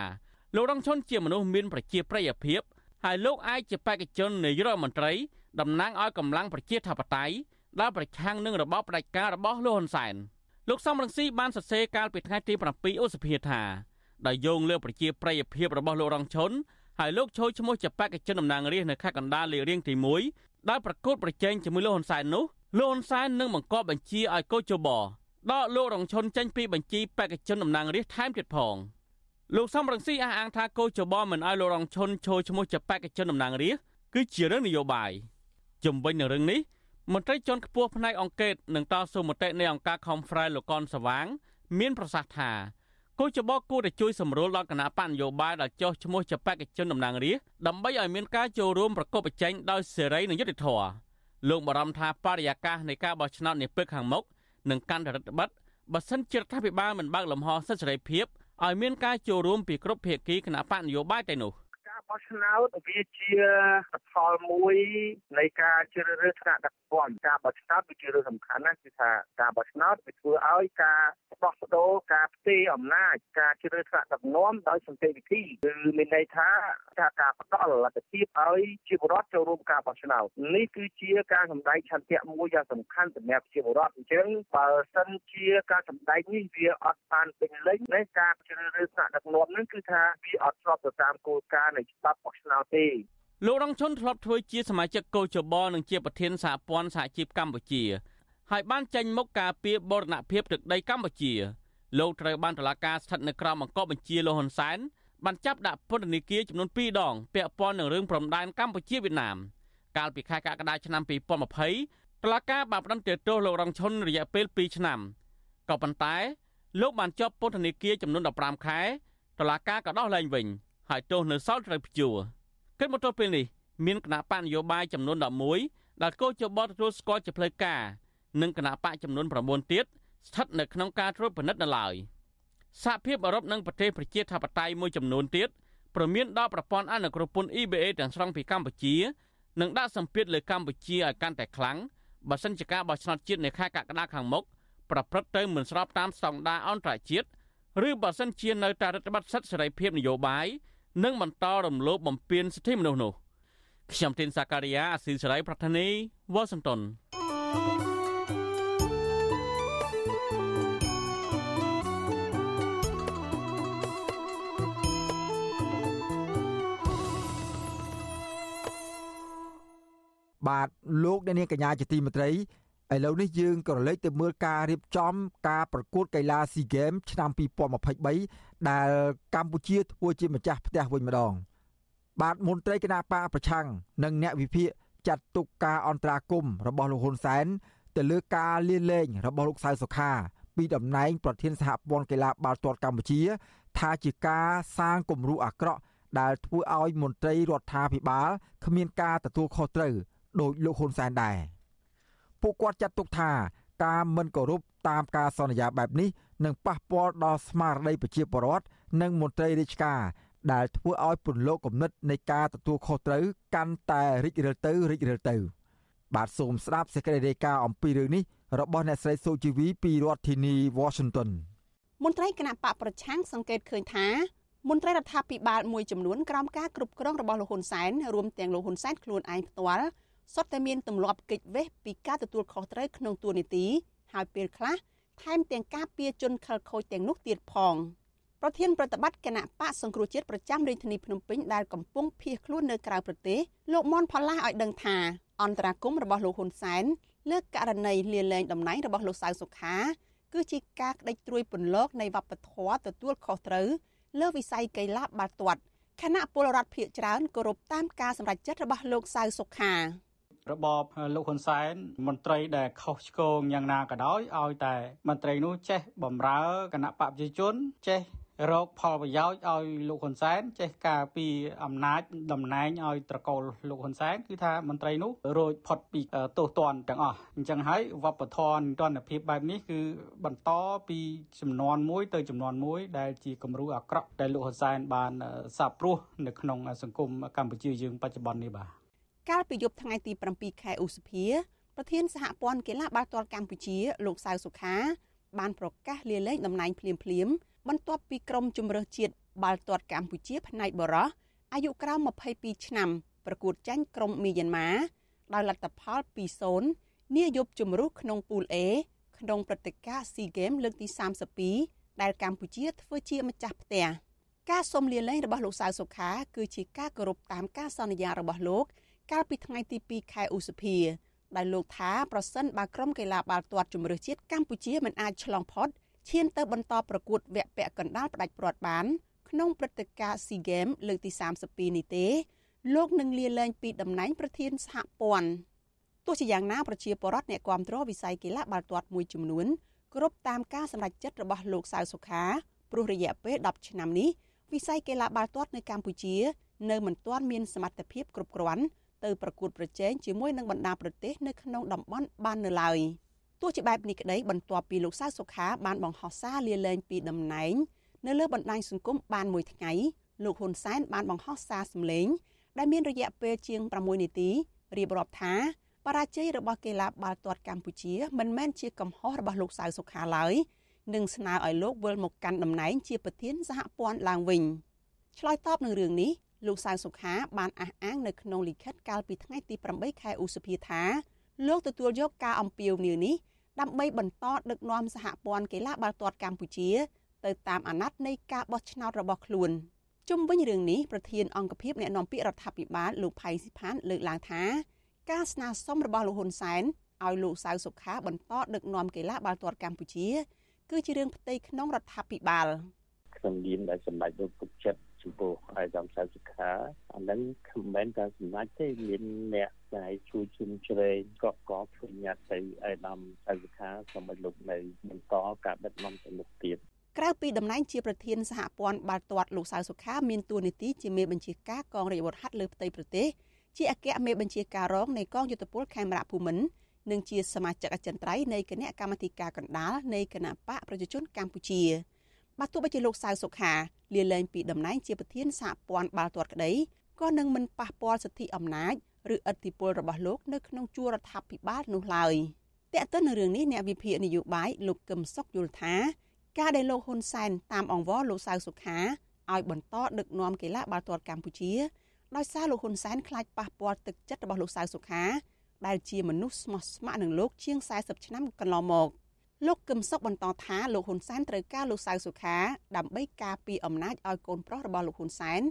លោករងឈុនជាមនុស្សមានប្រជាប្រិយភាពហើយលោកអាចជាបេក្ខជននាយករដ្ឋមន្ត្រីតំណាងឲ្យកម្លាំងប្រជាធិបតេយ្យដែលប្រឆាំងនឹងរបបផ្ដាច់ការរបស់លោកហ៊ុនសែនលោកសំរងស៊ីបានសរសេរកាលពីថ្ងៃទី7ឧសភាថាដោយយោងលើប្រជាប្រិយភាពរបស់លោករងឈុន ហើយលោកចូលឈ្មោះជាបេក្ខជនតំណាងរាស្ត្រនៅខេត្តកណ្ដាលលេខរៀងទី1ដែលប្រកួតប្រជែងជាមួយលោកហ៊ុនសែននោះលោកហ៊ុនសែននឹងបង្គាប់បញ្ជាឲ្យកោជបដកលោករងឈុនចេញពីបញ្ជីបេក្ខជនតំណាងរាស្ត្រថែមទៀតផងលោកសំរងស៊ីអះអាងថាកោជបមិនឲ្យលោករងឈុនចូលឈ្មោះជាបេក្ខជនតំណាងរាស្ត្រគឺជារឿងនយោបាយជំវិញនឹងរឿងនេះមន្ត្រីជាន់ខ្ពស់ផ្នែកអង្គការនិងតស៊ូមតិនៃអង្គការ Conference លោកកនសវាង មានប្រសាសន៍ថា គូចបគួរតែជួយសម្រួលដល់គណៈបញ្ញយោបាយដែលចោះឈ្មោះជាបេក្ខជនតំណាងរាស្ត្រដើម្បីឲ្យមានការចូលរួមប្រកបប្រជែងដោយសេរីនិងយុត្តិធម៌លោកបារម្ភថាបរិយាកាសនៃការបោះឆ្នោតនាពេលខាងមុខនឹងកាន់តែរឹតបន្តឹងបើសិនជារដ្ឋាភិបាលមិនបើកលំហសិទ្ធិសេរីភាពឲ្យមានការចូលរួមពីគ្រប់ភាគីគណៈបកនយោបាយតែនោះ
បោះឆ្នោតវាជាផលមួយនៃការជ្រើសរើសថ្នាក់ដឹកនាំការបោះឆ្នោតវាជារឿងសំខាន់ណាស់គឺថាការបោះឆ្នោតវាធ្វើឲ្យការដោះដូរការផ្ទេរអំណាចការជ្រើសថ្នាក់ដឹកនាំដោយសន្តិវិធីគឺមានន័យថាថាការផ្ដល់លទ្ធភាពឲ្យជាបរដ្ឋចូលរួមការបោះឆ្នោតនេះគឺជាការសម្ដែងឆន្ទៈមួយយ៉ាងសំខាន់សម្រាប់ជាបរដ្ឋអញ្ចឹងបើសិនជាការសម្ដែងនេះវាអត់បានពេញលេញនៃការជ្រើសរើសថ្នាក់ដឹកនាំនឹងគឺថាវាអត់ស្របទៅតាមគោលការណ៍នៃច្បាប់បោះឆ្នោតទេ
លោករងឈុនធ្លាប់ធ្វើជាសមាជិកកោជបនិងជាប្រធានសហព័ន្ធសហជីពកម្ពុជាហើយបានចេញមុខការពីបរណភាពទឹកដីកម្ពុជាលោកត្រូវបានតុលាការស្ថិតនៅក្រោមបង្គាប់បញ្ជាលោកហ៊ុនសែនបានចាប់ដាក់ពន្ធនាគារចំនួន2ដងពាក់ព័ន្ធនឹងរឿងព្រំដែនកម្ពុជាវៀតណាមកាលពីខែកក្កដាឆ្នាំ2020តុលាការបានផ្តន្ទាទោសលោករងឈុនរយៈពេល2ឆ្នាំក៏ប៉ុន្តែលោកបានជាប់ពន្ធនាគារចំនួន15ខែតុលាការក៏ដោះលែងវិញ ហើយទោសនៅសល់ត្រូវព្យួរគិតមកទល់ពេលនេះមានគណៈបកនយោបាយចំនួន11ដែលកោជបទទួលស្គាល់ជាផ្លូវការនិងគណៈបកចំនួន9ទៀតស្ថិតនៅក្នុងការត្រួតពិនិត្យនៅឡើយសហភាពអឺរ៉ុបនិងប្រទេសប្រជាធិបតេយ្យមួយចំនួនទៀតប្រមានដល់ប្រព័ន្ធអនុគ្រោះពន្ធ EBA ទាំងស្រុងពីកម្ពុជានិងដាក់សម្ពាធលើកម្ពុជាឲ្យកាន់តែខ្លាំងបើសិនជាការបោះឆ្នោតជាតិនៅខែកក្កដាខាងមុខប្រព្រឹត្តទៅមិនស្របតាមស្តង់ដារអន្តរជាតិឬបើសិនជានៅតែរដ្ឋបတ်សិទ្ធិសេរីភាពនយោបាយ និងបន្តរំលោភបំពានសិទ្ធិមនុស្សនោះខ្ញុំទីនសាការីយ៉ាអស៊ីសេរីប្រធានីវ៉ាស៊ីនតោន
បាទលោកអ្នកនាងកញ្ញាជាទីមេត្រី ឥឡូវនេះយើងក៏រលេចទៅមើលការរៀបចំការប្រកួតកីឡា SEA Games ឆ្នាំ2023ដែលកម្ពុជាធ្វើជាម្ចាស់ផ្ទះវិញម្ដង បាទមន្ត្រីគណៈបកប្រឆាំងនិងអ្នកវិភាគចាត់ទុកការអន្តរាគមរបស់លោកហ៊ុនសែនទៅលើការលាលែងរបស់លោកសៅសុខាពីតំណែងប្រធានសហព័ន្ធកីឡាបាល់ទាត់កម្ពុជា ថាជាការសាងគំរូអាក្រក់ដែលធ្វើឲ្យមន្ត្រីរដ្ឋាភិបាលគ្មានការទទួលខុសត្រូវដោយលោកហ៊ុនសែនដែរ ពួកគាត់ចាត់ទុកថាការមិនគោរពតាមការសន្យាបែបនេះនឹងប៉ះពាល់ដល់ស្មារតីប្រជាពលរដ្ឋនិងមន្ត្រីរាជការដែលធ្វើឲ្យពន្លកគំនិតនៃការទទួលខុសត្រូវកាន់តែរីករាលទៅរីករាលទៅ បាទសូមស្ដាប់សេចក្តីរាយការណ៍អំពីរឿងនេះរបស់អ្នកស្រីសូជីវីពីរដ្ឋធានី Washington
មន្ត្រីគណៈបកប្រឆាំងសង្កេតឃើញថាមន្ត្រីរដ្ឋាភិបាលមួយចំនួនក្រោមការគ្រប់គ្រងរបស់លោកហ៊ុនសែនរួមទាំងលោកហ៊ុនសែនខ្លួនឯងផ្ទាល់ សុទ្ធតែមានទម្លាប់កិច្ចវេះពីការទទួលខុសត្រូវក្នុងទួលនីតិហើយពេលខ្លះថែមទាំងការពៀជនខលខូចទាំងនោះទៀតផងប្រធានប្រតិបត្តិគណៈបកសង្គ្រោះជាតិប្រចាំរាជធានីភ្នំពេញដែលកំពុងភៀសខ្លួននៅក្រៅប្រទេសលោកមនផល្លាឲ្យដឹងថាអន្តរាគមរបស់លោកហ៊ុនសែនលើករណីលាលែងតំណែងរបស់លោកសៅសុខាគឺជាការក្តិចត្រួយពន្លកនៃវប្បធម៌ទទួលខុសត្រូវលើវិស័យកីឡាបាល់ទាត់គណៈពលរដ្ឋភៀកច្រើនគោរពតាមការសម្រេចចិត្តរបស់លោកសៅសុខា
របបលោកហ៊ុនសែនមន្ត្រីដែលខុសឆ្គងយ៉ាងណាក៏ដោយឲ្យតែមន្ត្រីនោះចេះបំរើគណៈបព្វជិជនចេះរកផលប្រយោជន៍ឲ្យលោកហ៊ុនសែនចេះការពីអំណាចតំណែងឲ្យត្រកូលលោកហ៊ុនសែនគឺថាមន្ត្រីនោះរួចផុតពីទោសទណ្ឌទាំងអស់អញ្ចឹងហើយវប្បធម៌ទណ្ឌភាពបែបនេះគឺបន្តពីចំនួនមួយទៅចំនួនមួយដែលជាគំរូអាក្រក់ដែលលោកហ៊ុនសែនបានសាបព្រោះនៅក្នុងសង្គមកម្ពុជាយើងបច្ចុប្បន្ននេះបាទ
កាលពីយប់ថ្ងៃទី7ខែឧសភាប្រធានសហព័ន្ធកីឡាបាល់ទាត់កម្ពុជាលោកសៅសុខាបានប្រកាសលាលែងតំណែងភ្លាមភ្លាមបន្ទាប់ពីក្រុមជម្រើសជាតិបាល់ទាត់កម្ពុជាផ្នែកបរោះអាយុក្រោម22ឆ្នាំប្រកួតចាញ់ក្រុមមីយ៉ាន់ម៉ាដោយលទ្ធផល2-0នាយប់ជម្រុះក្នុងពូល A ក្នុងព្រឹត្តិការណ៍ SEA Games លើកទី32ដែលកម្ពុជាធ្វើជាម្ចាស់ផ្ទះការសុំលាលែងរបស់លោកសៅសុខាគឺជាការគោរពតាមការសន្យារបស់លោក កាលពីថ្ងៃទី2ខែឧសភាដែលលោកថាប្រសិនបើក្រុមកីឡាបាល់ទាត់ជម្រើសជាតិកម្ពុជាមិនអាចឆ្លងផុតឈានទៅបន្តប្រកួតវគ្គពាក់កណ្ដាលផ្ដាច់ព្រាត់បានក្នុងព្រឹត្តិការណ៍ SEA Games លើកទី32នេះទេលោកនឹងលាលែងពីតំណែងប្រធានសហព័ន្ធទោះជាយ៉ាងណាប្រជាពលរដ្ឋអ្នកគាំទ្រវិស័យកីឡាបាល់ទាត់មួយចំនួនគ្រប់តាមការសម្រេចចិត្តរបស់លោកសៅសុខាព្រោះរយៈពេល10ឆ្នាំនេះវិស័យកីឡាបាល់ទាត់នៅកម្ពុជា នៅមិនទាន់មានសមត្ថភាពគ្រប់គ្រាន់ ទៅប្រកួតប្រជែងជាមួយនឹងបណ្ដាប្រទេសនៅក្នុងតំបន់បាននៅឡើយទោះជាបែបនេះក្តីបន្ទាប់ពីលោកសៅសុខាបានបង្ហោះសារលាលែងពីតំណែងនៅលើបណ្ដាញសង្គមបានមួយថ្ងៃលោកហ៊ុនសែនបានបង្ហោះសារសម្លេងដែលមានរយៈពេលជាង6នាទីរៀបរាប់ថាបរាជ័យរបស់កីឡាបាល់ទាត់កម្ពុជាមិនមែនជាកំហុសរបស់លោកសៅសុខាឡើយនិងស្នើឲ្យលោកវិលមកកាន់តំណែងជាប្រធានសហព័ន្ធឡើងវិញឆ្លើយតបនឹងរឿងនេះ លោកសៅសុខាបានអះអាងនៅក្នុងលិខិតកាលពីថ្ងៃទី8ខែឧសភាថាលោកទទួលយកការអំពាវនាវនេះដើម្បីបន្តដឹកនាំសហព័ន្ធកីឡាបាល់ទាត់កម្ពុជា ទៅតាមអាណត្តិនៃការបោះឆ្នោតរបស់ខ្លួនជុំវិញរឿងនេះប្រធានអង្គភិបអ្នកណែនាំពាក្យរដ្ឋាភិបាលលោកផៃស៊ីផានលើកឡើងថាការស្នើសុំរបស់លោកហ៊ុនសែនឲ្យលោកសៅសុខាបន្តដឹកនាំកីឡាបាល់ទាត់កម្ពុជា គឺជារឿងផ្ទៃក្នុងរដ្ឋាភិបាល
ខ្ញុំយាមដែលសម្ដេចលោកពុកចិត្ត ចំពោះអាយដាមសៅសុខាអានឹងមិនមែនការសម្ដេចទេមានអ្នកដែលជួយជុំជ្រែងក៏ក៏ធ្វើញត្តិទៅអាយដាមសៅសុខាសូមឲ្យលោកនៅបន្តការដឹកនាំទៅមុខទៀត
ក្រៅពីតំណែងជាប្រធានសហព័ន្ធបាល់ទាត់លោកសៅសុខាមានតួនាទីជាមេបញ្ជាការកងរាជអាវុធហត្ថលើផ្ទៃប្រទេសជាអគ្គមេបញ្ជាការរងនៃកងយុទ្ធពលខេមរៈភូមិន្ទនិងជាសមាជិកអចិន្ត្រៃយ៍នៃគណៈកម្មាធិការកណ្ដាលនៃគណៈបកប្រជាជនកម្ពុជា បើទោះបីជាលោកសៅសុខាលាលែងពីតំណែងជាប្រធានសហព័ន្ធបាល់ទាត់ក្តីក៏នឹងមិនប៉ះពាល់សិទ្ធិអំណាចឬឥទ្ធិពលរបស់លោកនៅក្នុងជួររដ្ឋាភិបាលនោះឡើយតែកទៅនឹងរឿងនេះអ្នកវិភាគនយោបាយលោកកឹមសុខយល់ថាការដែលលោកហ៊ុនសែនតាមអង្វរលោកសៅសុខាឲ្យបន្តដឹកនាំកីឡាបាល់ទាត់កម្ពុជាដោយសារលោកហ៊ុនសែនខ្លាចប៉ះពាល់ទឹកចិត្តរបស់លោកសៅសុខាដែលជាមនុស្សស្មោះស្ម័គ្រនឹងលោកជាង40ឆ្នាំកន្លងមក លោកកឹមសុខបន្តថាលោកហ៊ុនសែនត្រូវការលោកសៅសុខាដើម្បីការពារអំណាចឲ្យកូនប្រុសរបស់លោកហ៊ុនសែន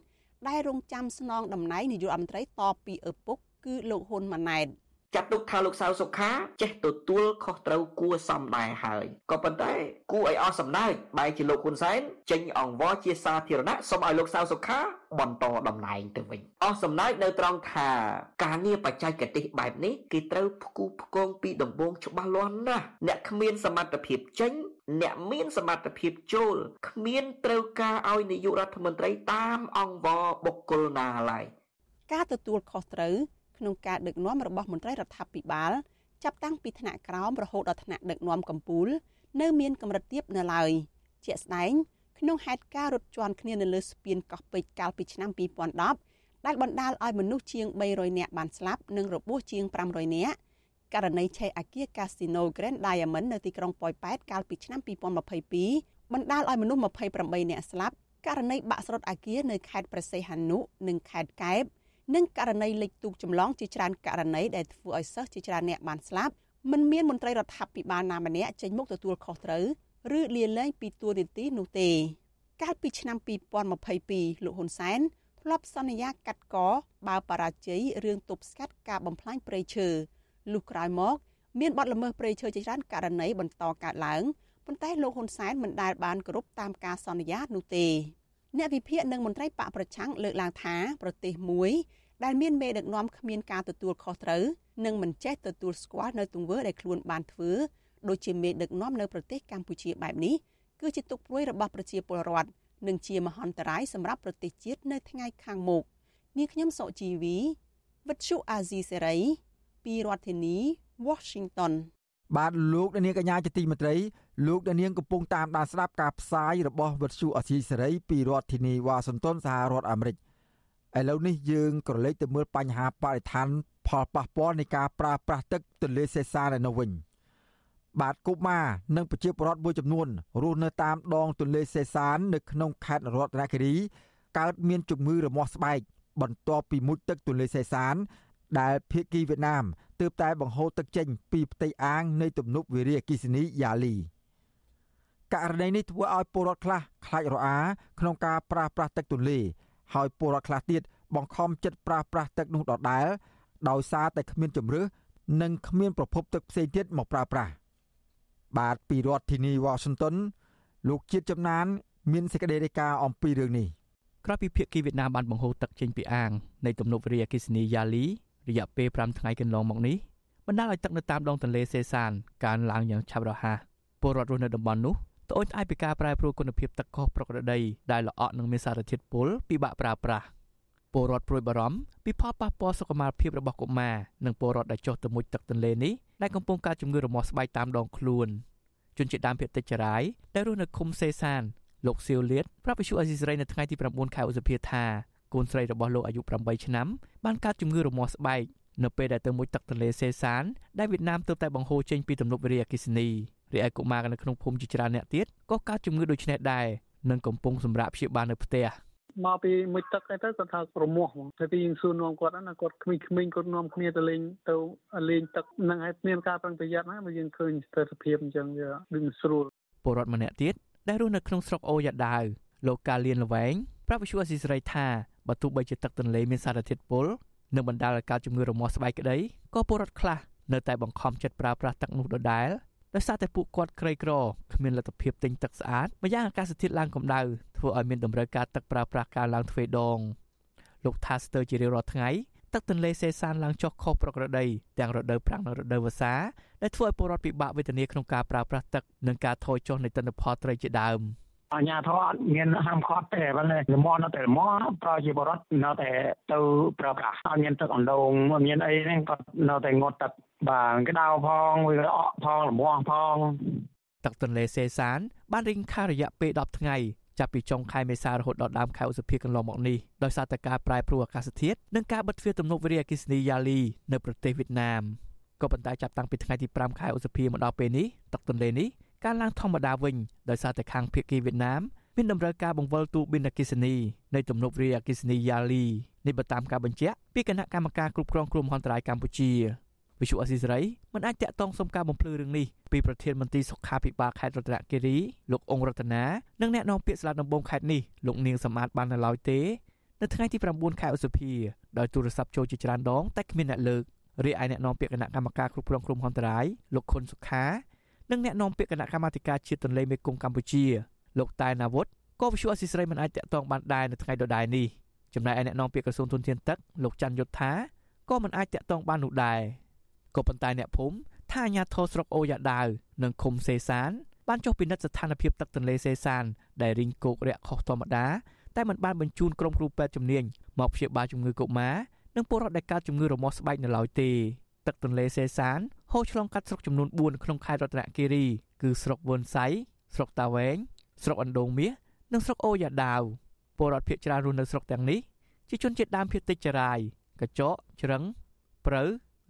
ដែលរងចាំស្នងតំណែងនាយករដ្ឋមន្ត្រីតពីឪពុកគឺលោកហ៊ុនម៉ាណែត។
ចាត់ទុកថាលោកសៅសុខាចេះទទួលខុសត្រូវគួសមដែរហើយក៏ប៉ុន្តែគួរឲ្យអស់សំណើចបែរជាលោកហ៊ុនសែនចេញអង្វរជាសាធារណៈសូមឲ្យលោកសៅសុខាបន្តតំណែងទៅវិញអស់សំណើចនៅត្រង់ថាការងារបច្ចេកទេសបែបនេះគេត្រូវផ្គូផ្គងពីដំបូងច្បាស់លាស់ណាស់អ្នកគ្មានសមត្ថភាពចេញអ្នកមានសមត្ថភាពចូលគ្មានត្រូវការឲ្យនាយករដ្ឋមន្ត្រីតាមអង្វរបុគ្គលណាឡើយ
ការទទួលខុសត្រូវ ក្នុងការដឹកនាំរបស់មន្ត្រីរដ្ឋាភិបាលចាប់តាំងពីថ្នាក់ក្រោមរហូតដល់ថ្នាក់ដឹកនាំកម្ពុជានៅមានកម្រិតទាបនៅឡើយជាក់ស្ដែងក្នុងហេតុការណ៍រត់ជន់គ្នានៅលើស្ពានកោះពេជ្រកាលពីឆ្នាំ2010ដែលបណ្ដាលឲ្យមនុស្សជាង300នាក់បានស្លាប់និងរបួសជាង500នាក់ករណីឆេះអាគារ Casino Grand Diamond នៅទីក្រុងប៉ោយប៉ែតកាលពីឆ្នាំ2022បណ្ដាលឲ្យមនុស្ស28នាក់ស្លាប់ករណីបាក់ស្រុតអាគារនៅខេត្តព្រះសីហនុនិងខេត្តកែប និងករណីលិចទូកចម្លងជាច្រើនករណីដែលធ្វើឲ្យសិស្សជាច្រើនអ្នកបានស្លាប់មិនមានមន្ត្រីរដ្ឋាភិបាលណាម្នាក់ចេញមុខទទួលខុសត្រូវឬលាលែងពីតួនាទីនោះទេកាលពីឆ្នាំ2022លោកហ៊ុនសែនធ្លាប់សន្យាកាត់កបើបរាជ័យរឿងទប់ស្កាត់ការបំផ្លាញព្រៃឈើលុះក្រោយមកមានបទល្មើសព្រៃឈើជាច្រើនករណីបន្តកើតឡើងប៉ុន្តែលោកហ៊ុនសែនមិនដែលបានគោរពតាមការសន្យានោះទេ អ្នកវិភាគនិងមន្ត្រីបកប្រឆាំងលើកឡើងថាប្រទេសមួយដែលមានមេដឹកនាំគ្មានការទទួលខុសត្រូវនិងមិនចេះទទួលស្គាល់នៅទង្វើដែលខ្លួនបានធ្វើដូចជាមេដឹកនាំនៅប្រទេសកម្ពុជាបែបនេះគឺជាទុកព្រួយរបស់ប្រជាពលរដ្ឋនិងជាមហន្តរាយសម្រាប់ប្រទេសជាតិនៅថ្ងៃខាងមុខនាងខ្ញុំសុជីវីវិទ្យុអាស៊ីសេរីពីរដ្ឋធានី Washington
បាទលោកនាងកញ្ញាជាទីមេត្រីលោកនាងកំពុងតាមដានស្ដាប់ការផ្សាយរបស់វិទ្យុអាស៊ីសេរីពីរដ្ឋធានីវ៉ាស៊ីនតោនសហរដ្ឋអាមេរិកឥឡូវនេះយើងក៏លេចទៅមើលបញ្ហាបរិស្ថាន ផលប៉ះពាល់នៃការប្រើប្រាស់ទឹកទន្លេសេសាននៅវិញបាទកុមារនិងប្រជាពលរដ្ឋមួយចំនួនរស់នៅតាមដងទន្លេសេសាន នៅក្នុងខេត្តរតនគិរីកើតមានជំងឺរមាស់ស្បែកបន្ទាប់ពីមុជទឹកទន្លេសេសាន ដែលភៀកគីវៀតណាមទើបតែបង្ហូរទឹកចេញពីផ្ទៃអាងនៃទំនប់វារីអគ្គិសនីយ៉ាលីករណីនេះធ្វើឲ្យពលរដ្ឋខ្លះខ្លាចរអាក្នុងការប្រើប្រាស់ទឹកទន្លេហើយពលរដ្ឋខ្លះទៀតបង្ខំចិត្តប្រើប្រាស់ទឹកនោះដដែលដោយសារតែគ្មានជំរឿសនិងគ្មានប្រភពទឹកផ្សេងទៀតមកប្រើប្រាស់បាទពីរដ្ឋធានី Washington លោកជាតិចំណាន មានសេចក្តីរាយការណ៍អំពីរឿងនេះ
ក្រោយពីភាគីវៀតណាមបានបង្ហូរទឹកចេញពីអាងនៃទំនប់វារីអគ្គិសនីយ៉ាលី រយៈពេល5ថ្ងៃកន្លងមកនេះមបណ្ដាលឲ្យទឹកនៅតាមដងទន្លេសេសានកើនឡើងយ៉ាងឆាប់រហ័សពលរដ្ឋរស់នៅតំបន់នោះត្អូញត្អែពីការប្រែប្រួលគុណភាពទឹកខុសប្រក្រតីដែលល្អក់និងមានសារធាតុពុលពិបាកប្រើប្រាស់ពលរដ្ឋព្រួយបារម្ភពីផលប៉ះពាល់សុខុមាលភាពរបស់កុមារនិងពលរដ្ឋដែលចុះទៅមុជទឹកទន្លេនេះដែលកំពុងកើតជំងឺរមាស់ស្បែកតាមដងខ្លួនជនជាតិដើមភាគតិចចរាយដែលរស់នៅឃុំសេសានលោកសៀវលៀតប្រាប់វិសុអេស៊ីសរ៉ៃនៅថ្ងៃទី9ខែឧសភាថា កូនស្រីរបស់លោកអាយុ8ឆ្នាំបានកើតជំងឺរមាស់ស្បែកនៅពេលដែលទៅមុជទឹកទន្លេសេសានដែលវៀតណាមទើបតែបង្ហូរចេញពីទំនប់វារីអគ្គិសនីរីឯកុមារនៅក្នុងភូមិជាច្រើនអ្នកទៀតក៏កើតជំងឺដូចនេះដែរនិងកំពុងសម្រាកព្យាបាលនៅផ្ទះ
មកពីមួយទឹកអីទៅគាត់ថារមាស់ហ្មងតែពីយើងសួរនាំគាត់ណាគាត់ក្មេងៗគាត់នាំគ្នាទៅលេងទៅលេងទឹកនឹងឲ្យមានការប្រុងប្រយ័ត្នណាបើយើងឃើញស្ថិរភាពអញ្ចឹងវាដូចស្រួល
ពលរដ្ឋម្នាក់ទៀតដែលរស់នៅក្នុងស្រុកអូយ៉ាដាវលោកកាលៀនលវែងប្រាប់វិសុអស៊ីសេរីថា បើទោះបីជាទឹកទន្លេមានសារធាតុពុលនិងបណ្ដាលឲ្យកើតជំងឺរមាស់ស្បែកក្តីក៏ពលរដ្ឋខ្លះនៅតែបង្ខំចិត្តប្រើប្រាស់ទឹកនោះដដែលដោយសារតែពួកគាត់ក្រីក្រគ្មានលទ្ធភាពទិញទឹកស្អាតម្យ៉ាងអាកាសធាតុឡើងកម្ដៅធ្វើឲ្យមានតម្រូវការទឹកប្រើប្រាស់កើនឡើងទ្វេដងលោកថាស្ទើរជារៀងរាល់ថ្ងៃទឹកទន្លេសេសានឡើងចុះខុសប្រក្រតីទាំងរដូវប្រាំងនិងរដូវវស្សាដែលធ្វើឲ្យពលរដ្ឋពិបាកវេទនាក្នុងការប្រើប្រាស់ទឹកនិងការថយចុះនៃទិន្នផលត្រីជាដើម។
អញ្ញាធរអត់មានហាមឃាត់ទេប៉ុន្តែលមនៅតែលមប្រជាពលរដ្ឋនៅតែទៅប្រើប្រាស់អត់មានទឹកអណ្ដូងមានអីហ្នឹងគាត់នៅតែងត់ទឹកបាទក្តៅផងវាអកផងលមផង
ទឹកទន្លេសេសាន បានរីងខារយៈពេល10ថ្ងៃចាប់ពីចុងខែមេសារហូតដល់ដើមខែឧសភាកន្លងមកនេះដោយសារតែការប្រែប្រួលអាកាសធាតុនិងការបិទទ្វារទំនប់វារីអគ្គិសនីយ៉ាលីនៅប្រទេសវៀតណាមក៏ប៉ុន្តែចាប់តាំងពីថ្ងៃទី5ខែឧសភាមកដល់ពេលនេះទឹកទន្លេនេះ កើនឡើងធម្មតាវិញដោយសារតែខាងភៀកគីវៀតណាមមានតម្រូវការបង្វិលទូប៊ីនអគិសនីនៃទំនប់វារីអគិសនីយ៉ាលីនេះបើតាមការបញ្ជាក់ពីគណៈកម្មាការគ្រប់គ្រងគ្រោះមហន្តរាយកម្ពុជាវិសុអសីសេរីមិនអាចតាក់ទងសុំការបំភ្លឺរឿងនេះពីប្រធានមន្ត្រីសុខាភិបាលខេត្តរតនគិរីលោកអង្គរតនានិងអ្នកនាំពាក្យស្លាកដំបងខេត្តនេះលោកនាងសម្បត្តិបាននៅឡើយទេនៅថ្ងៃទី9ខែឧសភាដោយទូរស័ព្ទចូលជាច្រើនដងតែគ្មានអ្នកលើករីឯអ្នកនាំពាក្យគណៈកម្មការគ្រប់គ្រងគ្រោះមហន្តរាយលោកខុនសុខា និងអ្នកនាំពាក្យគណៈកម្មាធិការជាតិទន្លេមេគង្គកម្ពុជាលោកតែនណាវុធក៏វិសុអសិស្រ័យមិនអាចតាក់ទងបានដែរនៅថ្ងៃដដែលនេះចំណែកឯអ្នកនាំពាក្យក្រសួងទុនធានទឹកលោកច័ន្ទយុធាក៏មិនអាចតាក់ទងបាននោះដែរក៏ប៉ុន្តែអ្នកភូមិថាអាញាធរស្រុកអូយ៉ាដាវនិងឃុំសេសានបានចុះពិនិត្យស្ថានភាពទឹកទន្លេសេសានដែលរីងគោករាក់ខុសធម្មតាតែមិនបានបញ្ជូនក្រុមគ្រូពេទ្យជំនាញមកព្យាបាលជំងឺកុមារនិងពលរដ្ឋដែលកើតជំងឺរមាស់ស្បែកនៅឡើយទេទឹកទន្លេសេសាន ហូរឆ្លងកាត់ស្រុកចំនួន4ក្នុងខេត្តរតនគិរីគឺស្រុកវុនសៃស្រុកតាវែងស្រុកអណ្ដូងមាសនិងស្រុកអូយ៉ាដាវពលរដ្ឋភៀសច្រើនរស់នៅស្រុកទាំងនេះជាជនជាតិដើមភាគតិចចរាយកញ្ចក់ជ្រឹងព្រៅ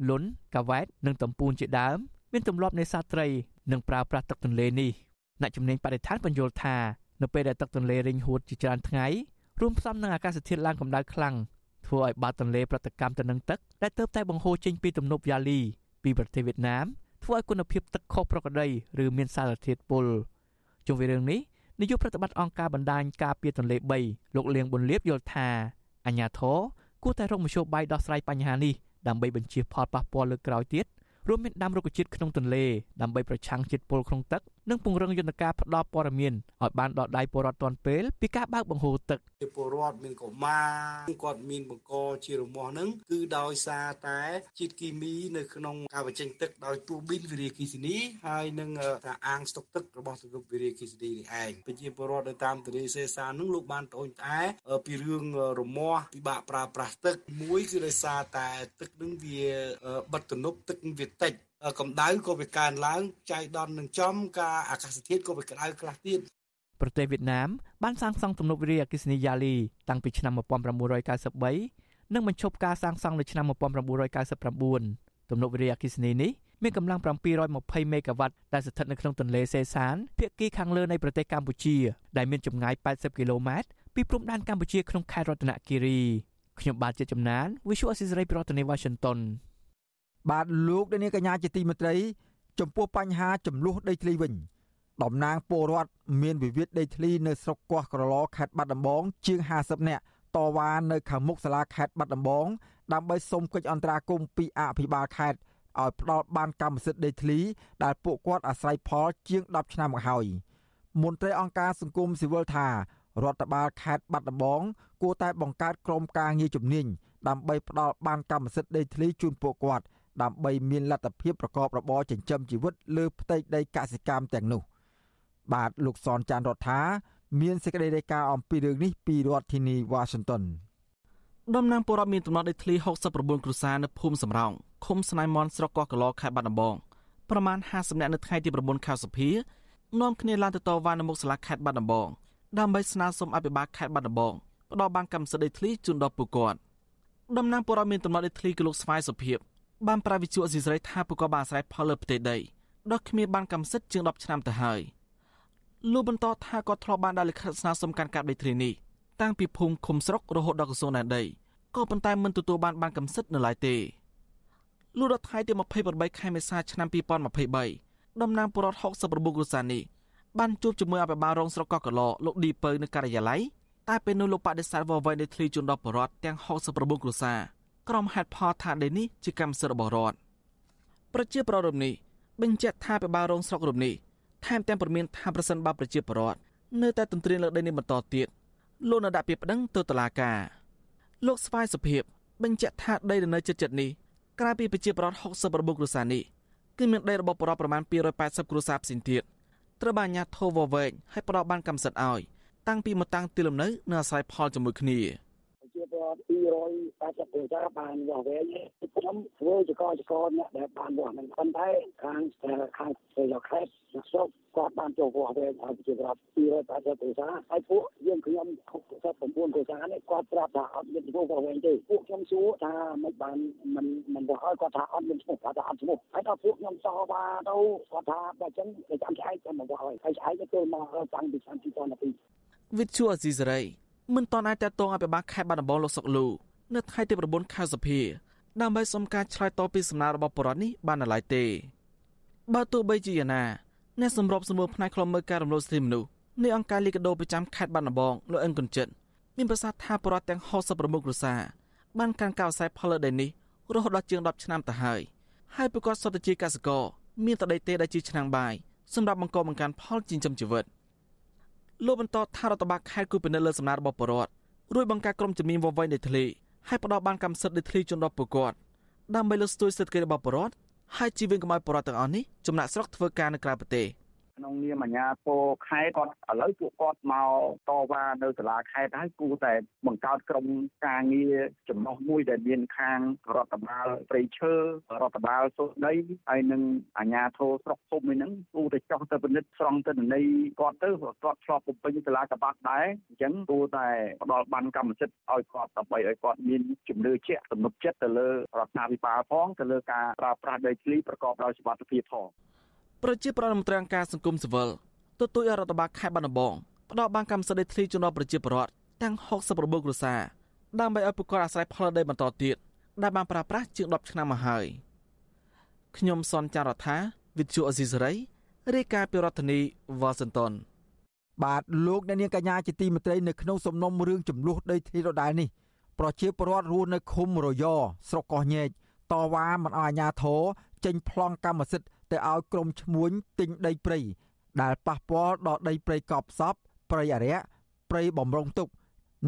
លុនកាវ៉ែតនិងតំពូនជាដើមមានទម្លាប់នេសាទត្រីនិងប្រើប្រាស់ទឹកទន្លេនេះអ្នកជំនាញបរិស្ថានបញ្យល់ថានៅពេលដែលទឹកទន្លេរីងហួតជាច្រើនថ្ងៃរួមផ្សំនឹងអាកាសធាតុឡើងកម្ដៅខ្លាំងធ្វើឲ្យបាតទន្លេប្រតិកម្មទៅនឹងទឹកដែលទៅតែបង្ហូរចេញពីទំនប់យ៉ាលី ពីប្រទេសវៀតណាមធ្វើឲ្យគុណភាពទឹកខុសប្រក្រតីឬមានសារធាតុពុលជុំវិញរឿងនេះនាយកប្រតិបត្តិអង្គការបណ្ដាញការពារទន្លេ3លោកលៀងប៊ុនលៀបយល់ថាអញ្ញាធរគួរតែរកមធ្យោបាយដោះស្រាយបញ្ហានេះដើម្បីបញ្ជៀសផលប៉ះពាល់លើក្រោយទៀតរួមមានដាំរុក្ខជាតិក្នុងទន្លេដើម្បីប្រឆាំងជាតិពុលក្នុងទឹកនិងពង្រឹងយន្តការផ្តល់ព័ត៌មានឲ្យបានដល់ដៃពលរដ្ឋទាន់ពេលពីការបើកបង្ហូរទឹក
ពលរដ្ឋមានកុមារគាត់មានបង្កជារមាស់ហ្នឹងគឺដោយសារតែជាតិគីមីនៅក្នុងការបញ្ចេញទឹកដោយទូប៊ីនវិរិយគីសនីហើយនឹងថាអាងស្តុកទឹករបស់ទំនប់វិរិយគីសនីនេះឯងប្រជាពលរដ្ឋនៅតាមទន្លេសេសានហ្នឹងលោកបានត្អូញត្អែពីរឿងរមាស់ពិបាកប្រើប្រាស់ទឹកមួយគឺដោយសារតែទឹកហ្នឹងវាបិទទំនប់ទឹកវាតិច កម្ដៅក៏វាកើនឡើងចៃដន្យនឹងចំការអាកាសធាតុក៏វាក្តៅខ្លះទៀត
ប្រទេសវៀតណាមបានសាងសង់ទំនប់វារីអគ្គិសនីយ៉ាលីតាំងពីឆ្នាំ1993និងបញ្ឈប់ការសាងសង់នៅឆ្នាំ1999ទំនប់វារីអគ្គិសនីនេះមានកម្លាំង720មេហ្គាវ៉ាត់ដែលស្ថិតនៅក្នុងទន្លេសេសានភាគីខាងលើនៃប្រទេសកម្ពុជាដែលមានចម្ងាយ80គីឡូម៉ែត្រពីព្រំដែនកម្ពុជាក្នុងខេត្តរតនគិរីខ្ញុំបាទជាចំណាន Visual Assisray ប្រធានាទី Washington
បាទលោកដានីកញ្ញាជាទីមេត្រី ចំពោះបញ្ហាចំនួនដីធ្លីវិញតំណាងពលរដ្ឋមានវិវាទដីធ្លីនៅស្រុកកោះក្រឡខេត្តបាត់ដំបងជាង50នាក់តវ៉ានៅខាងមុខសាលាខេត្តបាត់ដំបងដើម្បីសុំកិច្ចអន្តរាគមន៍ពីអភិបាលខេត្តឲ្យផ្ដល់បានកម្មសិទ្ធិដីធ្លីដែលពួកគាត់អាស្រ័យផលជាង10ឆ្នាំមកហើយមន្ត្រីអង្គការសង្គមស៊ីវិលថារដ្ឋបាលខេត្តបាត់ដំបងគួរតែបង្កើតក្រុមការងារជំនាញដើម្បីផ្ដល់បានកម្មសិទ្ធិដីធ្លីជូនពួកគាត់ ដើម្បីមានលទ្ធភាពប្រកបរបរចិញ្ចឹមជីវិតលើផ្ទៃដីកសិកម្មទាំងនោះ បាទលោកសនចាន់រដ្ឋាមានសេចក្តីរាយការណ៍អំពីរឿងនេះពីរដ្ឋធានីវ៉ាស៊ីនតោន
ដំណាងពលរដ្ឋមានទំនាស់ដីធ្លី69គ្រួសារនៅភូមិសំរោងឃុំស្នៃមន់ស្រុកកោះកឡខេត្តបាត់ដំបងប្រមាណ50នាក់នៅថ្ងៃទី9ខែសភានាំគ្នាឡើងទៅតវ៉ានៅមុខសាលាខេត្តបាត់ដំបងដើម្បីស្នើសុំអភិបាលខេត្តបាត់ដំបងផ្ដល់បានកម្មសិទ្ធិដីធ្លីជូនដល់ពួកគាត់ដំណាងពលរដ្ឋមានទំនាស់ដីធ្លីគឺលោកស្វាយសុភាព បានប្រាវិជអស៊ីសេរីថាពួកគាត់បានអាស្រ័យផលលើផ្ទៃដីដោយគ្មានបានកម្មសិទ្ធិជាង10ឆ្នាំទៅហើយលោកបន្តថាគាត់ធ្លាប់បានដាក់លិខិតស្នើសុំការកាត់ដីធ្លីនេះតាំងពីភូមិឃុំស្រុករហូតដល់ក្រសួងដែនដីក៏ប៉ុន្តែមិនទទួលបានបានកម្មសិទ្ធិនៅឡើយទេលុះដល់ថ្ងៃទី28ខែមេសាឆ្នាំ2023តំណាងពលរដ្ឋ69គ្រួសារនេះបានជួបជាមួយអភិបាលរងស្រុកកោះកឡលោកឌីពៅនៅការិយាល័យតែពេលនោះលោកបដិសេធវវៃនៃធ្លីជូនដល់ពលរដ្ឋទាំង69គ្រួសារ ក្រុមហេតុផលថាដីនេះជាកម្មសិទ្ធិរបស់រដ្ឋប្រជាប្រដ្ឋរំនេះបញ្ជាក់ថាអភិបាលរងស្រុករំនេះថែមទាំងព្រមានថាប្រសិនបើប្រជាពលរដ្ឋនៅតែទន្ទ្រានលើដីនេះបន្តទៀតលោកនៅដាក់ពាក្យប្តឹងទៅតុលាការលោកស្វាយសុភាពបញ្ជាក់ថាដីនៅជិតជិតនេះក្រៅពីប្រជាពលរដ្ឋ69គ្រួសារនេះគឺមានដីរបស់ពលរដ្ឋប្រមាណ280គ្រួសារផ្សេងទៀតត្រូវបានអាជ្ញាធរវវែងឲ្យផ្ដល់បានកម្មសិទ្ធិឲ្យតាំងពីមកតាំងទីលំនៅនៅអាស្រ័យផលជាមួយគ្នា
ជាប្រវត្តិ280គ្រួសារបានវស់វែងខ្ញុំធ្វើចកចកអ្នកដែលបានវស់នឹងប៉ុន្តែខាងខាងស្រុកខេត្តស្រុកគាត់បានចូលវស់វែងឲ្យជាប្រាប់280គ្រួសារហើយពួកយើងខ្ញុំ69គ្រួសារនេះគាត់ប្រាប់ថាអត់មានឈ្មោះវស់វែងទេពួកខ្ញុំសួរថាមិនបានមិនមិនវស់ឲ្យគាត់ថាអត់មានឈ្មោះគាត់ថាអត់ឈ្មោះហើយដល់ពួកខ្ញុំតបថាទៅគាត់ថាបើចឹងទៅចាំឆ្អែកតែមកវស់ឲ្យហើយឆ្អែកទៅមកតាំងពីឆ្នាំ2012
វិទ្យុអស៊ីសេរី មិនតន់អាចតតងអភិបាលខេត្តបាត់ដំបងលោកសុកលូនៅថ្ងៃទី9ខែសភាដើម្បីសុំការឆ្លើយតបពីសំណើរបស់បរិវត្តនេះបាននៅឡើយទេបើទោះបីជាយ៉ាងណាអ្នកសម្របសម្រួលផ្នែកខ្លំមើលការរំលោភសិទ្ធិមនុស្សនៃអង្គការលីកាដូប្រចាំខេត្តបាត់ដំបងលោកអិនគុនចិត្តមានប្រសាសន៍ថាបរិវត្តទាំង66គ្រួសារបានកាន់កៅខ្សែផលលើដីនេះរហូតដល់ជាង10ឆ្នាំទៅហើយហើយប្រកាសសុទ្ធជាកសិករមានតដីទេដែលជាឆ្នាំងបាយសម្រាប់បង្កបង្កើនផលចិញ្ចឹមជីវិត លោកបន្តថារដ្ឋបាលខេត្តគូពិនិត្យលើសំណើរបស់បរិវត្តរួចបង្កើតក្រុមជំនាញវវែងដីធ្លីហើយផ្ដល់បានកម្មសិទ្ធិដីធ្លីជូនដល់ពលរដ្ឋដើម្បីលើកស្ទួយសេដ្ឋកិច្ចរបស់ពលរដ្ឋហើយជីវៀងកម្ពុជាពលរដ្ឋទាំងអស់នេះចំណាក់ស្រុកធ្វើការនៅក្រៅប្រទេស
ក្នុងនាមអាជ្ញាធរខេត្តគាត់ឥឡូវពួកគាត់មកតវ៉ានៅសាលាខេត្តហើយគួរតែបង្កើតក្រុមការងារចំណុះមួយដែលមានខាងរដ្ឋបាលព្រៃឈើរដ្ឋបាលសុខដីហើយនឹងអាជ្ញាធរស្រុកភូមិហ្នឹងគួរតែចោះទៅពិនិត្យស្រង់ទិន្នន័យគាត់ទៅគាត់ឆ្លប់ពពេញសាលាកបាត់ដែរអញ្ចឹងគួរតែផ្ដល់បានកម្មសិទ្ធិឲ្យគាត់ដើម្បីឲ្យគាត់មានជំនឿជាក់ទំនុកចិត្តទៅលើរដ្ឋាភិបាលផងទៅលើការប្រើប្រាស់ដីធ្លីប្រកបដោយសុវត្ថិភាពផង
ប្រជាប្រដ្ឋមន្ត្រីអង្គការសង្គមស៊ីវិលទទូចឲ្យរដ្ឋបាលខេត្តបាត់ដំបងផ្ដល់បានកម្មសិទ្ធិដីធ្លីជូនដល់ប្រជាពលរដ្ឋទាំង69គ្រួសារដើម្បីឲ្យពួកគាត់អាស្រ័យផលដីបន្តទៀតដែលបានប្រើប្រាស់ជាង10ឆ្នាំមកហើយខ្ញុំសនចាររថាវិទ្យុអេស៊ីសរ៉ៃរាយការណ៍ពីរដ្ឋធានីវ៉ាស៊ីនតោន
បាទលោកអ្នកនាងកញ្ញាជាទីមេត្រីនៅក្នុងសំណុំរឿងចំនួនដីធ្លីដដែលនេះប្រជាពលរដ្ឋរស់នៅឃុំរយស្រុកកោះញែកតវ៉ាមិនឲ្យអាជ្ញាធរចេញប្លង់កម្មសិទ្ធិ ទៅឲ្យក្រុមឈ្មួញទិញដីព្រៃដែលប៉ះពាល់ដល់ដីព្រៃកប់សពព្រៃអរិយព្រៃបំរុងទុក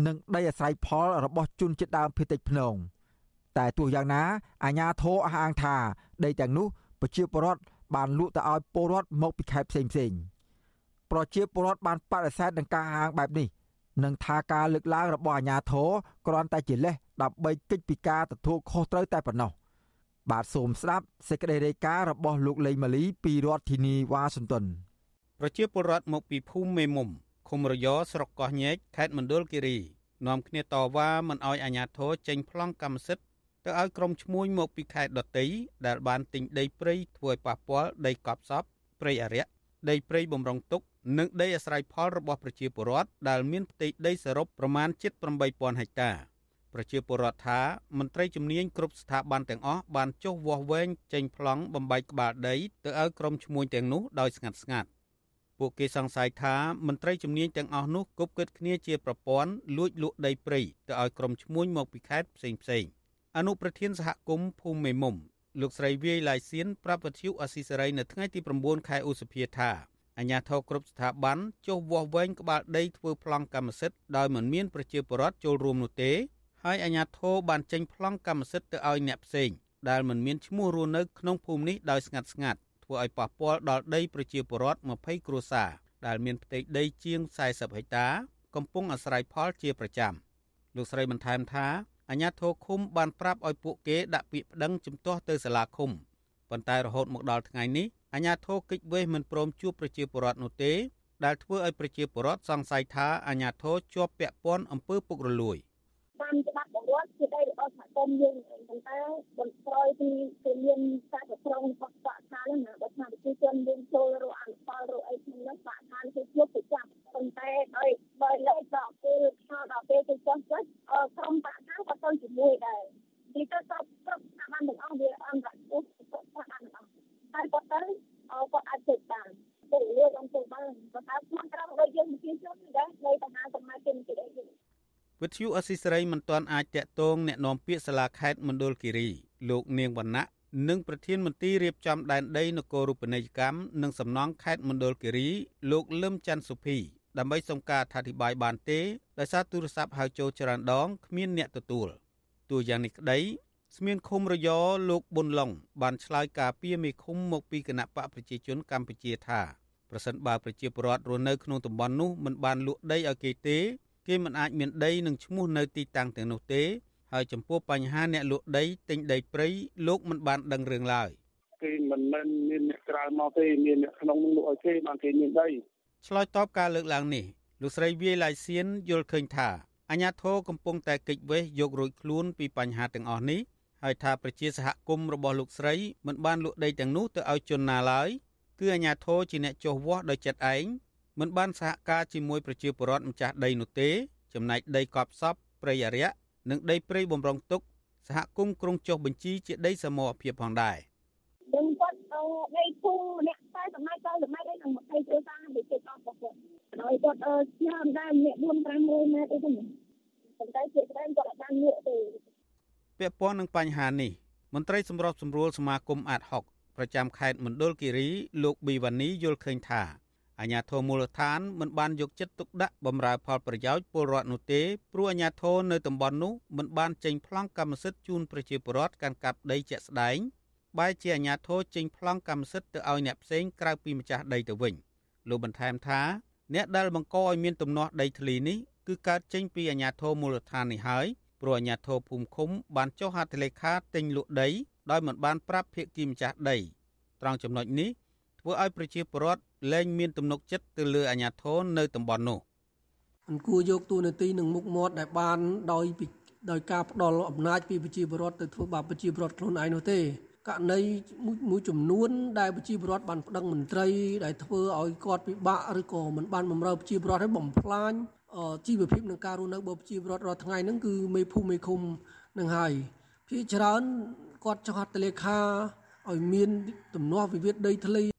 និងដីអាស្រ័យផលរបស់ជនជាតិដើមភាគតិចភ្នងតែទោះយ៉ាងណាអាជ្ញាធរអះអាងថាដីទាំងនោះប្រជាពលរដ្ឋបានលក់ទៅឲ្យពលរដ្ឋមកពីខេត្តផ្សេងផ្សេងប្រជាពលរដ្ឋបានបដិសេធនឹងការហាងបែបនេះនឹងថាការលើកឡើងរបស់អាជ្ញាធរគ្រាន់តែជាលេសដើម្បីគេចពីការទទួលខុសត្រូវតែប៉ុណ្ណោះ បាទសូមស្ដាប់សេចក្តីរាយការណ៍របស់លោកលេងម៉ាលីពីរដ្ឋធានីវ៉ាស៊ីនតោន
ប្រជាពលរដ្ឋមកពីភូមិមេមុំឃុំរយស្រុកកោះញែកខេត្តមណ្ឌលគិរីនាំគ្នាតវ៉ាមិនអោយអាជ្ញាធរចេញប្លង់កម្មសិទ្ធិទៅឲ្យក្រុមឈ្មួញមកពីខេត្តដតីដែលបានទិញដីព្រៃធ្វើឲ្យប៉ះពាល់ដីកប់សពព្រៃអរិយដីព្រៃបំរុងទុកនិងដីអាស្រ័យផលរបស់ប្រជាពលរដ្ឋដែលមានផ្ទៃដីសរុបប្រមាណជិត8000ហិកតា ប្រជាពលរដ្ឋថាមន្ត្រីជំនាញគ្រប់ស្ថាប័នទាំងអស់បានចុះវាស់វែងចេញប្លង់បំបែកក្បាលដីទៅឲ្យក្រុមឈ្មួញទាំងនោះដោយស្ងាត់ស្ងាត់ពួកគេសង្ស័យថាមន្ត្រីជំនាញទាំងអស់នោះគប់គិតគ្នាជាប្រព័ន្ធលួចលក់ដីព្រៃទៅឲ្យក្រុមឈ្មួញមកពីខេត្តផ្សេងផ្សេងអនុប្រធានសហគមន៍ភូមិមេមុំលោកស្រីវាយឡៃសៀនប្រាប់វិទ្យុអស៊ីសេរីនៅថ្ងៃទី9ខែឧសភាថាអាជ្ញាធរគ្រប់ស្ថាប័នចុះវាស់វែងក្បាលដីធ្វើប្លង់កម្មសិទ្ធិដោយមិនមានប្រជាពលរដ្ឋចូលរួមនោះទេ ហើយអាជ្ញាធរបានចេញប្លង់កម្មសិទ្ធិទៅឲ្យអ្នកផ្សេងដែលមិនមានឈ្មោះរស់នៅក្នុងភូមិនេះដោយស្ងាត់ស្ងាត់ធ្វើឲ្យប៉ះពាល់ដល់ដីប្រជាពលរដ្ឋ20គ្រួសារដែលមានផ្ទៃដីជាង40ហិកតា កំពុងអាស្រ័យផលជាប្រចាំលោកស្រីបន្ថែមថាអាជ្ញាធរឃុំបានប្រាប់ឲ្យពួកគេដាក់ពាក្យប្តឹងជំទាស់ទៅសាលាឃុំប៉ុន្តែរហូតមកដល់ថ្ងៃនេះអាជ្ញាធរកិច្ចវេះមិនព្រមជួបប្រជាពលរដ្ឋនោះទេ ដែលធ្វើឲ្យប្រជាពលរដ្ឋសង្ស័យថាអាជ្ញាធរជាប់ពាក់ព័ន្ធអំពើពុករលួយ
តាមច្បាប់បង្រដ្ឋជាដីរបស់សហគមន៍យើងប៉ុន្តែបន្ក្រោយពីគឺមានការប្រព្រឹត្តរបស់បាក់ឋានណាបើថាប្រជាជនយើងចូលរកអនុផលរកអីក្នុងនោះបាក់ឋានគឺជួបប្រចាំប៉ុន្តែដោយបើលេខដល់ពេលខោដល់ពេលទៅចុះចុះក្រុមបាក់ឋានក៏ទៅជាមួយដែរទីទៅគ្រប់គ្រប់ស្ថាប័នទាំងអស់វាអន្តរជាតិស្ថាប័នទាំងអស់ហើយគាត់ទៅគាត់អាចធ្វើបានទៅលើអង្គទៅបានបើថាខ្លួនក្រុមដូចយើងប្រជាជនដែរនៅតំណាងសមាជិកទីអី
វិទ្យុអស៊ីសេរីមិនទាន់អាចតាក់ទងអ្នកនាំពាក្យសាលាខេត្តមណ្ឌលគិរីលោកនាងវណ្ណៈនិងប្រធានមន្ត្រីរៀបចំដែនដីនគររូបនីយកម្មនិងសំណង់ខេត្តមណ្ឌលគិរីលោកលឹមច័ន្ទសុភីដើម្បីសុំការអធិប្បាយបានទេដោយសារទូរស័ព្ទហៅចូលច្រើនដងគ្មានអ្នកទទួលទូយ៉ាងនេះក្តីស្មានឃុំរយលោកប៊ុនឡុងបានឆ្លើយការពីមេឃុំមកពីគណៈបកប្រជាជនកម្ពុជាថាប្រសិនបើប្រជាពលរដ្ឋរស់នៅក្នុងតំបន់នោះមិនបានលក់ដីឲ្យគេទេ គេមិនអាចមានដីនិងឈ្មោះនៅទីតាំងទាំងនោះទេហើយចំពោះបញ្ហាអ្នកលក់ដីទិញដីព្រៃលោកមិនបានដឹងរឿងឡើយ
គេមិនមែនមានអ្នកក្រៅមកទេមានអ្នកក្នុងនឹងលក់ឲ្យគេបានគេមានដី
ឆ្លើយតបការលើកឡើងនេះលោកស្រីវាយឡៃសៀនយល់ឃើញថាអាញាធរកំពុងតែកិច្ចវេះយករួចខ្លួនពីបញ្ហាទាំងអស់នេះហើយថាប្រជាសហគមន៍របស់លោកស្រីមិនបានលក់ដីទាំងនោះទៅឲ្យជនណាឡើយគឺអាញាធរជាអ្នកចោះវាស់ដោយចិត្តឯង មិនបានសហការជាមួយប្រជាពលរដ្ឋម្ចាស់ដីនោះទេ ចំណែកដីកប់សពព្រៃអរិយនិងដីព្រៃបំរុងទុកសហគមន៍ក្រុងចុះបញ្ជីជាដីសមរភាពផងដែរ
នឹងគាត់ដីភូមិម្នាក់តែសម័យទៅសម័យអីនឹង20គ្រួសារទៅជិតអស់របស់គាត់ហើយគាត់ស្ញាមដែរម្នាក់4 500ម៉ែត្រអីហ្នឹងប៉ុន្តែជាច្រើនគាត់អត់បានលក់ទេ
ពាក់ព័ន្ធនឹងបញ្ហានេះមន្ត្រីសម្របសម្រួលសមាគមអាត6ប្រចាំខេត្តមណ្ឌលគិរីលោកប៊ីវ៉ានីយល់ឃើញថា អាញាធរមូលដ្ឋានមិនបានយកចិត្តទុកដាក់បម្រើផលប្រយោជន៍ពលរដ្ឋនោះទេព្រោះអាញាធរនៅតំបន់នោះមិនបានចេញប្លង់កម្មសិទ្ធិជូនប្រជាពលរដ្ឋកាន់កាប់ដីជាក់ស្ដែងបែរជាអាញាធរចេញប្លង់កម្មសិទ្ធិទៅឲ្យអ្នកផ្សេងក្រៅពីម្ចាស់ដីទៅវិញលោកបន្ថែមថាអ្នកដែលបង្កឲ្យមានទំនាស់ដីធ្លីនេះគឺកើតចេញពីអាញាធរមូលដ្ឋាននេះហើយព្រោះអាញាធរភូមិឃុំបានចុះហត្ថលេខាទិញលក់ដីដោយមិនបានប្រាប់ភាគីម្ចាស់ដីត្រង់ចំណុចនេះធ្វើឲ្យប្រជាពលរដ្ឋ លែងមានទំនុកចិត្តទៅលើអាជ្ញាធរនៅតំបន់នោះ
មិនគួរយកទូនាទីនឹងមុខមាត់ដែលបានដោយដោយការផ្ដល់អំណាចពីប្រជាពលរដ្ឋទៅធ្វើបាបប្រជាពលរដ្ឋខ្លួនឯងនោះទេករណីមួយចំនួនដែលប្រជាពលរដ្ឋបានប្តឹងមន្ត្រីដែលធ្វើឲ្យគាត់ពិបាកឬក៏មិនបានបម្រើប្រជាពលរដ្ឋឲ្យបំផ្លាញជីវភាពនឹងការរស់នៅរបស់ប្រជាពលរដ្ឋរាល់ថ្ងៃហ្នឹងគឺមេភូមិមេឃុំនឹងហើយភាគច្រើនគាត់ចង់ហត្ថលេខាឲ្យមានទំនាស់វិវាទដីធ្លី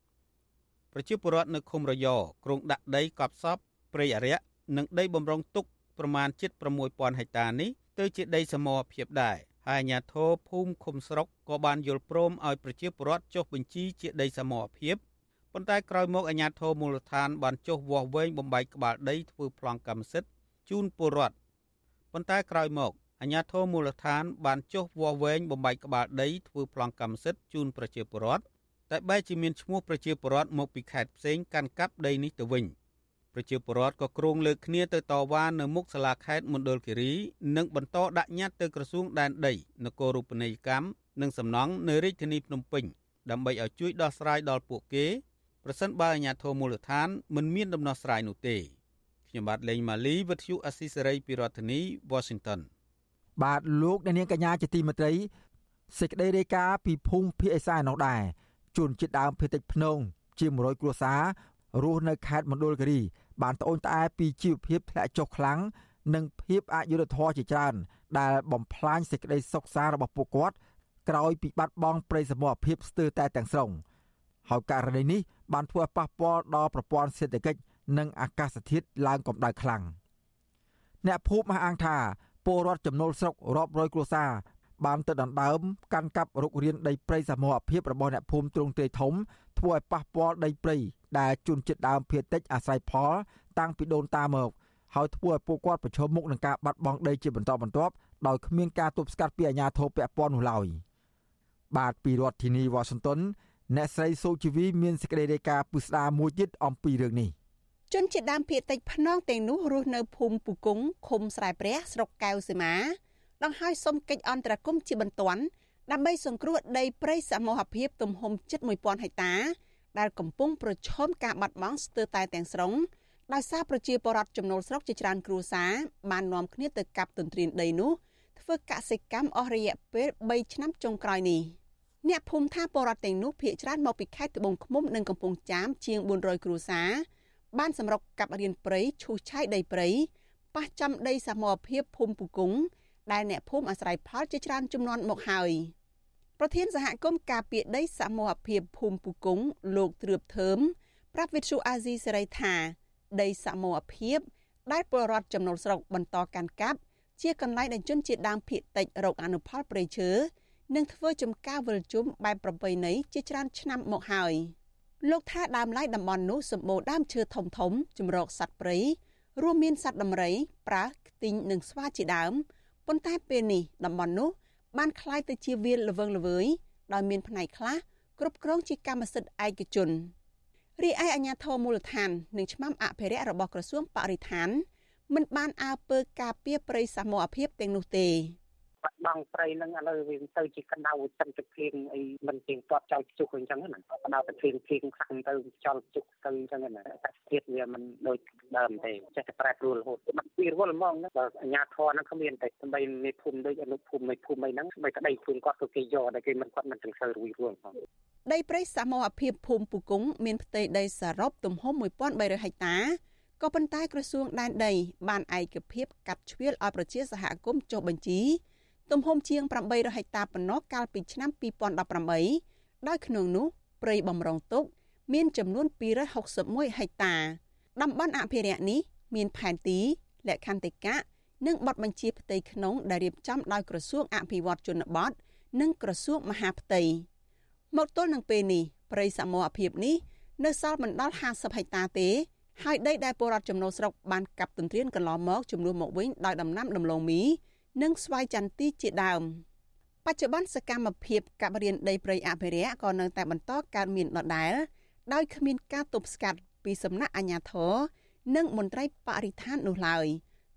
ប្រជាពលរដ្ឋនៅឃុំរយគ្រងដាក់ដីកប់សពព្រៃអរិយនិងដីបំរុងទុកប្រមាណជិត6000ហិកតានេះទៅជាដីសមរភាពដែរហើយអាជ្ញាធរភូមិឃុំស្រុកក៏បានយល់ព្រមឲ្យប្រជាពលរដ្ឋចុះបញ្ជីជាដីសមរភាពប៉ុន្តែក្រោយមកអាជ្ញាធរមូលដ្ឋានបានចុះវាស់វែងបំបែកក្បាលដីធ្វើប្លង់កម្មសិទ្ធិជូនពលរដ្ឋប៉ុន្តែក្រោយមកអាជ្ញាធរមូលដ្ឋានបានចុះវាស់វែងបំបែកក្បាលដីធ្វើប្លង់កម្មសិទ្ធិជូនប្រជាពលរដ្ឋ តែបែរជាមានឈ្មោះប្រជាពលរដ្ឋមកពីខេត្តផ្សេងកាន់កាប់ដីនេះទៅវិញប្រជាពលរដ្ឋក៏គ្រងលើកគ្នាទៅតវ៉ានៅមុខសាលាខេត្តមណ្ឌលគិរីនិងបន្តដាក់ញត្តិទៅក្រសួងដែនដីនគររូបនីយកម្មនិងសំណង់នៅរាជធានីភ្នំពេញដើម្បីឲ្យជួយដោះស្រាយដល់ពួកគេប្រសិនបើអាជ្ញាធរមូលដ្ឋានមិនមានដំណោះស្រាយនោះទេខ្ញុំបាទលេងម៉ាលីវិទ្យុអស៊ីសេរីពីរដ្ឋធានី Washington
បាទលោកអ្នកនាងកញ្ញាជាទីមេត្រីសេចក្តីរាយការណ៍ពីភូមិភាគអេសាននោះដែរ ជនជាតិដើមភាគតិចភ្នងជា100គ្រួសាររស់នៅខេត្តមណ្ឌលគិរីបានត្អូញត្អែពីជីវភាពធ្លាក់ចុះខ្លាំងនិងភាពអយុត្តិធម៌ជាច្រើន ដែលបំផ្លាញសេចក្តីសុខសាន្តរបស់ពួកគាត់ក្រោយពីបាត់បង់ប្រិយសមរភាពស្ទើរតែទាំងស្រុងហើយករណីនេះបានធ្វើឲ្យប៉ះពាល់ដល់ប្រព័ន្ធសេដ្ឋកិច្ចនិងអាកាសធាតុឡើងកម្ដៅខ្លាំងអ្នកភូមិអះអាងថាពលរដ្ឋចំណូលស្រុករាប់រយគ្រួសារ បានទៅដណ្ដើមកាន់កាប់រុករានដីព្រៃសមរភាពរបស់អ្នកភូមិទ្រង់ទ្រាយធំធ្វើឲ្យប៉ះពាល់ដីព្រៃដែលជួនចិត្តដើមភាគតិចអាស្រ័យផល តាំងពីដូនតាមកហើយធ្វើឲ្យពួកគាត់ប្រឈមមុខនឹងការបាត់បង់ដីជាបន្តបន្ទាប់ដោយគ្មានការទប់ស្កាត់ពីអាជ្ញាធរពាក់ព័ន្ធនោះឡើយបាទពីរដ្ឋធានីវ៉ាស៊ីនតោនអ្នកស្រីសូជីវីមានសេចក្តីរាយការណ៍ពុស្ដាមួយទៀតអំពីរឿងនេះ
ជនជាដើមភៀតតិចភ្នងទាំងនោះរស់នៅភូមិពូកុងឃុំស្រែព្រះស្រុកកែវសីមា ដង្ហើយសុំកិច្ចអន្តរាគមន៍ជាបន្ទាន់ដើម្បីសង្គ្រោះដីព្រៃសមូហភាពទំហំជិត1000ហិកតាដែលកំពុងប្រឈមការបាត់បង់ស្ទើរតែទាំងស្រុងដោយសារប្រជាពលរដ្ឋចំណូលស្រុកជាច្រើនគ្រួសារបាននាំគ្នាទៅកាប់ទន្ទ្រានដីនោះធ្វើកសិកម្មអស់រយៈពេល3ឆ្នាំចុងក្រោយនេះអ្នកភូមិថាពលរដ្ឋទាំងនោះភ ieck ច្រើនមកពីខេត្តត្បូងឃ្មុំនិងកំពង់ចាមជាង400គ្រួសារបានសម្រុកកាប់រៀនព្រៃឈូសឆាយដីព្រៃប៉ះចំដីសមរភាពភូមិពុគង្គ ដែលអ្នកភូមិអាស្រ័យផលជាច្រើនចំនួនមកហើយប្រធានសហគមន៍ការពារដីសមរភាពភូមិពុគង្គលោកទ្រឿបធើមប្រាប់វិទ្យុអាស៊ីសេរីថាដីសមរភាពដែលពលរដ្ឋចំណូលស្រុកបន្តកាន់កាប់ជាកន្លែងដែលជនជាតិដើមភាគតិចរកអនុផលព្រៃឈើនិងធ្វើចំការវិលជុំបែបប្រពៃណីជាច្រើនឆ្នាំមកហើយលោកថាដើមឡើយតំបន់នោះសម្បូរដើមឈើធំធំចម្រោកសត្វព្រៃរួមមានសត្វដំរីប្រើសខ្ទីងនិងស្វាជាដើម ប៉ុន្តែពេលនេះតំបន់នោះបានคล้ายទៅជាវាលល្វឹងល្វើយដោយមានផ្នែកខ្លះគ្រប់គ្រងជាកម្មសិទ្ធិឯកជនរីឯអាជ្ញាធរមូលដ្ឋាននិងឆ្មាំអភិរក្សរបស់ក្រសួងបរិស្ថានមិនបានអើពើការពារព្រៃសមរភាពទាំងនោះទេ
បាត់បង់ព្រៃហ្នឹងឥឡូវវាទៅជាកណ្ដៅចិនទឹកភ្លៀងអីមិនទៀងទាត់ចោលជុះអញ្ចឹងណាកណ្ដៅទឹកភ្លៀងភ្លៀងខ្លាំងទៅចោលជុះទៅអញ្ចឹងណាតែទៀតវាមិនដូចដើមទេចេះតែប្រែប្រួលរហូតបាត់ពីរវល់ហ្មងណាបើអាញាធរហ្នឹងគ្មានតែស្បីមេភូមិដូចអនុភូមិមេភូមិអីហ្នឹងស្បីក្តីខ្លួនគាត់ទៅគេយកតែគេមិនគាត់មិនចង្សើរួយរួលផង
ដីព្រៃសមរភាពភូមិពុគង្គមានផ្ទៃដីសរុបទំហំ1300ហិកតាក៏ប៉ុន្តែក្រសួងដែនដីបានឯកភាពកាត់ជ្រៀលឲ្យប្រជាសហគមន៍ចុះបញ្ជី ទំហំជាង800ហិកតាប៉ុណ្ណោះកាលពីឆ្នាំ2018ដោយក្នុងនោះព្រៃបំរុងទុកមានចំនួន261ហិកតាតំបន់អភិរក្សនេះមានផែនទីលក្ខន្តិកៈនិងបទបញ្ជាផ្ទៃក្នុងដែលរៀបចំដោយក្រសួងអភិវឌ្ឍជនបទនិងក្រសួងមហាផ្ទៃមកទល់នឹងពេលនេះព្រៃសមរភាពនេះនៅសល់មិនដល់50ហិកតាទេហើយដីដែលពលរដ្ឋចំណូលស្រុកបានកាប់ទន្ទ្រានកន្លងមកចំនួនមកវិញដោយដំណាំដំឡូងមី និងស្វាយចន្ទីជាដើមបច្ចុប្បន្នសកម្មភាពកាប់រៀនដីព្រៃអភិរក្សក៏នៅតែបន្តកើតមានដដែលដោយគ្មានការទប់ស្កាត់ពីសំណាក់អាជ្ញាធរនិងមន្ត្រីបរិស្ថាននោះឡើយ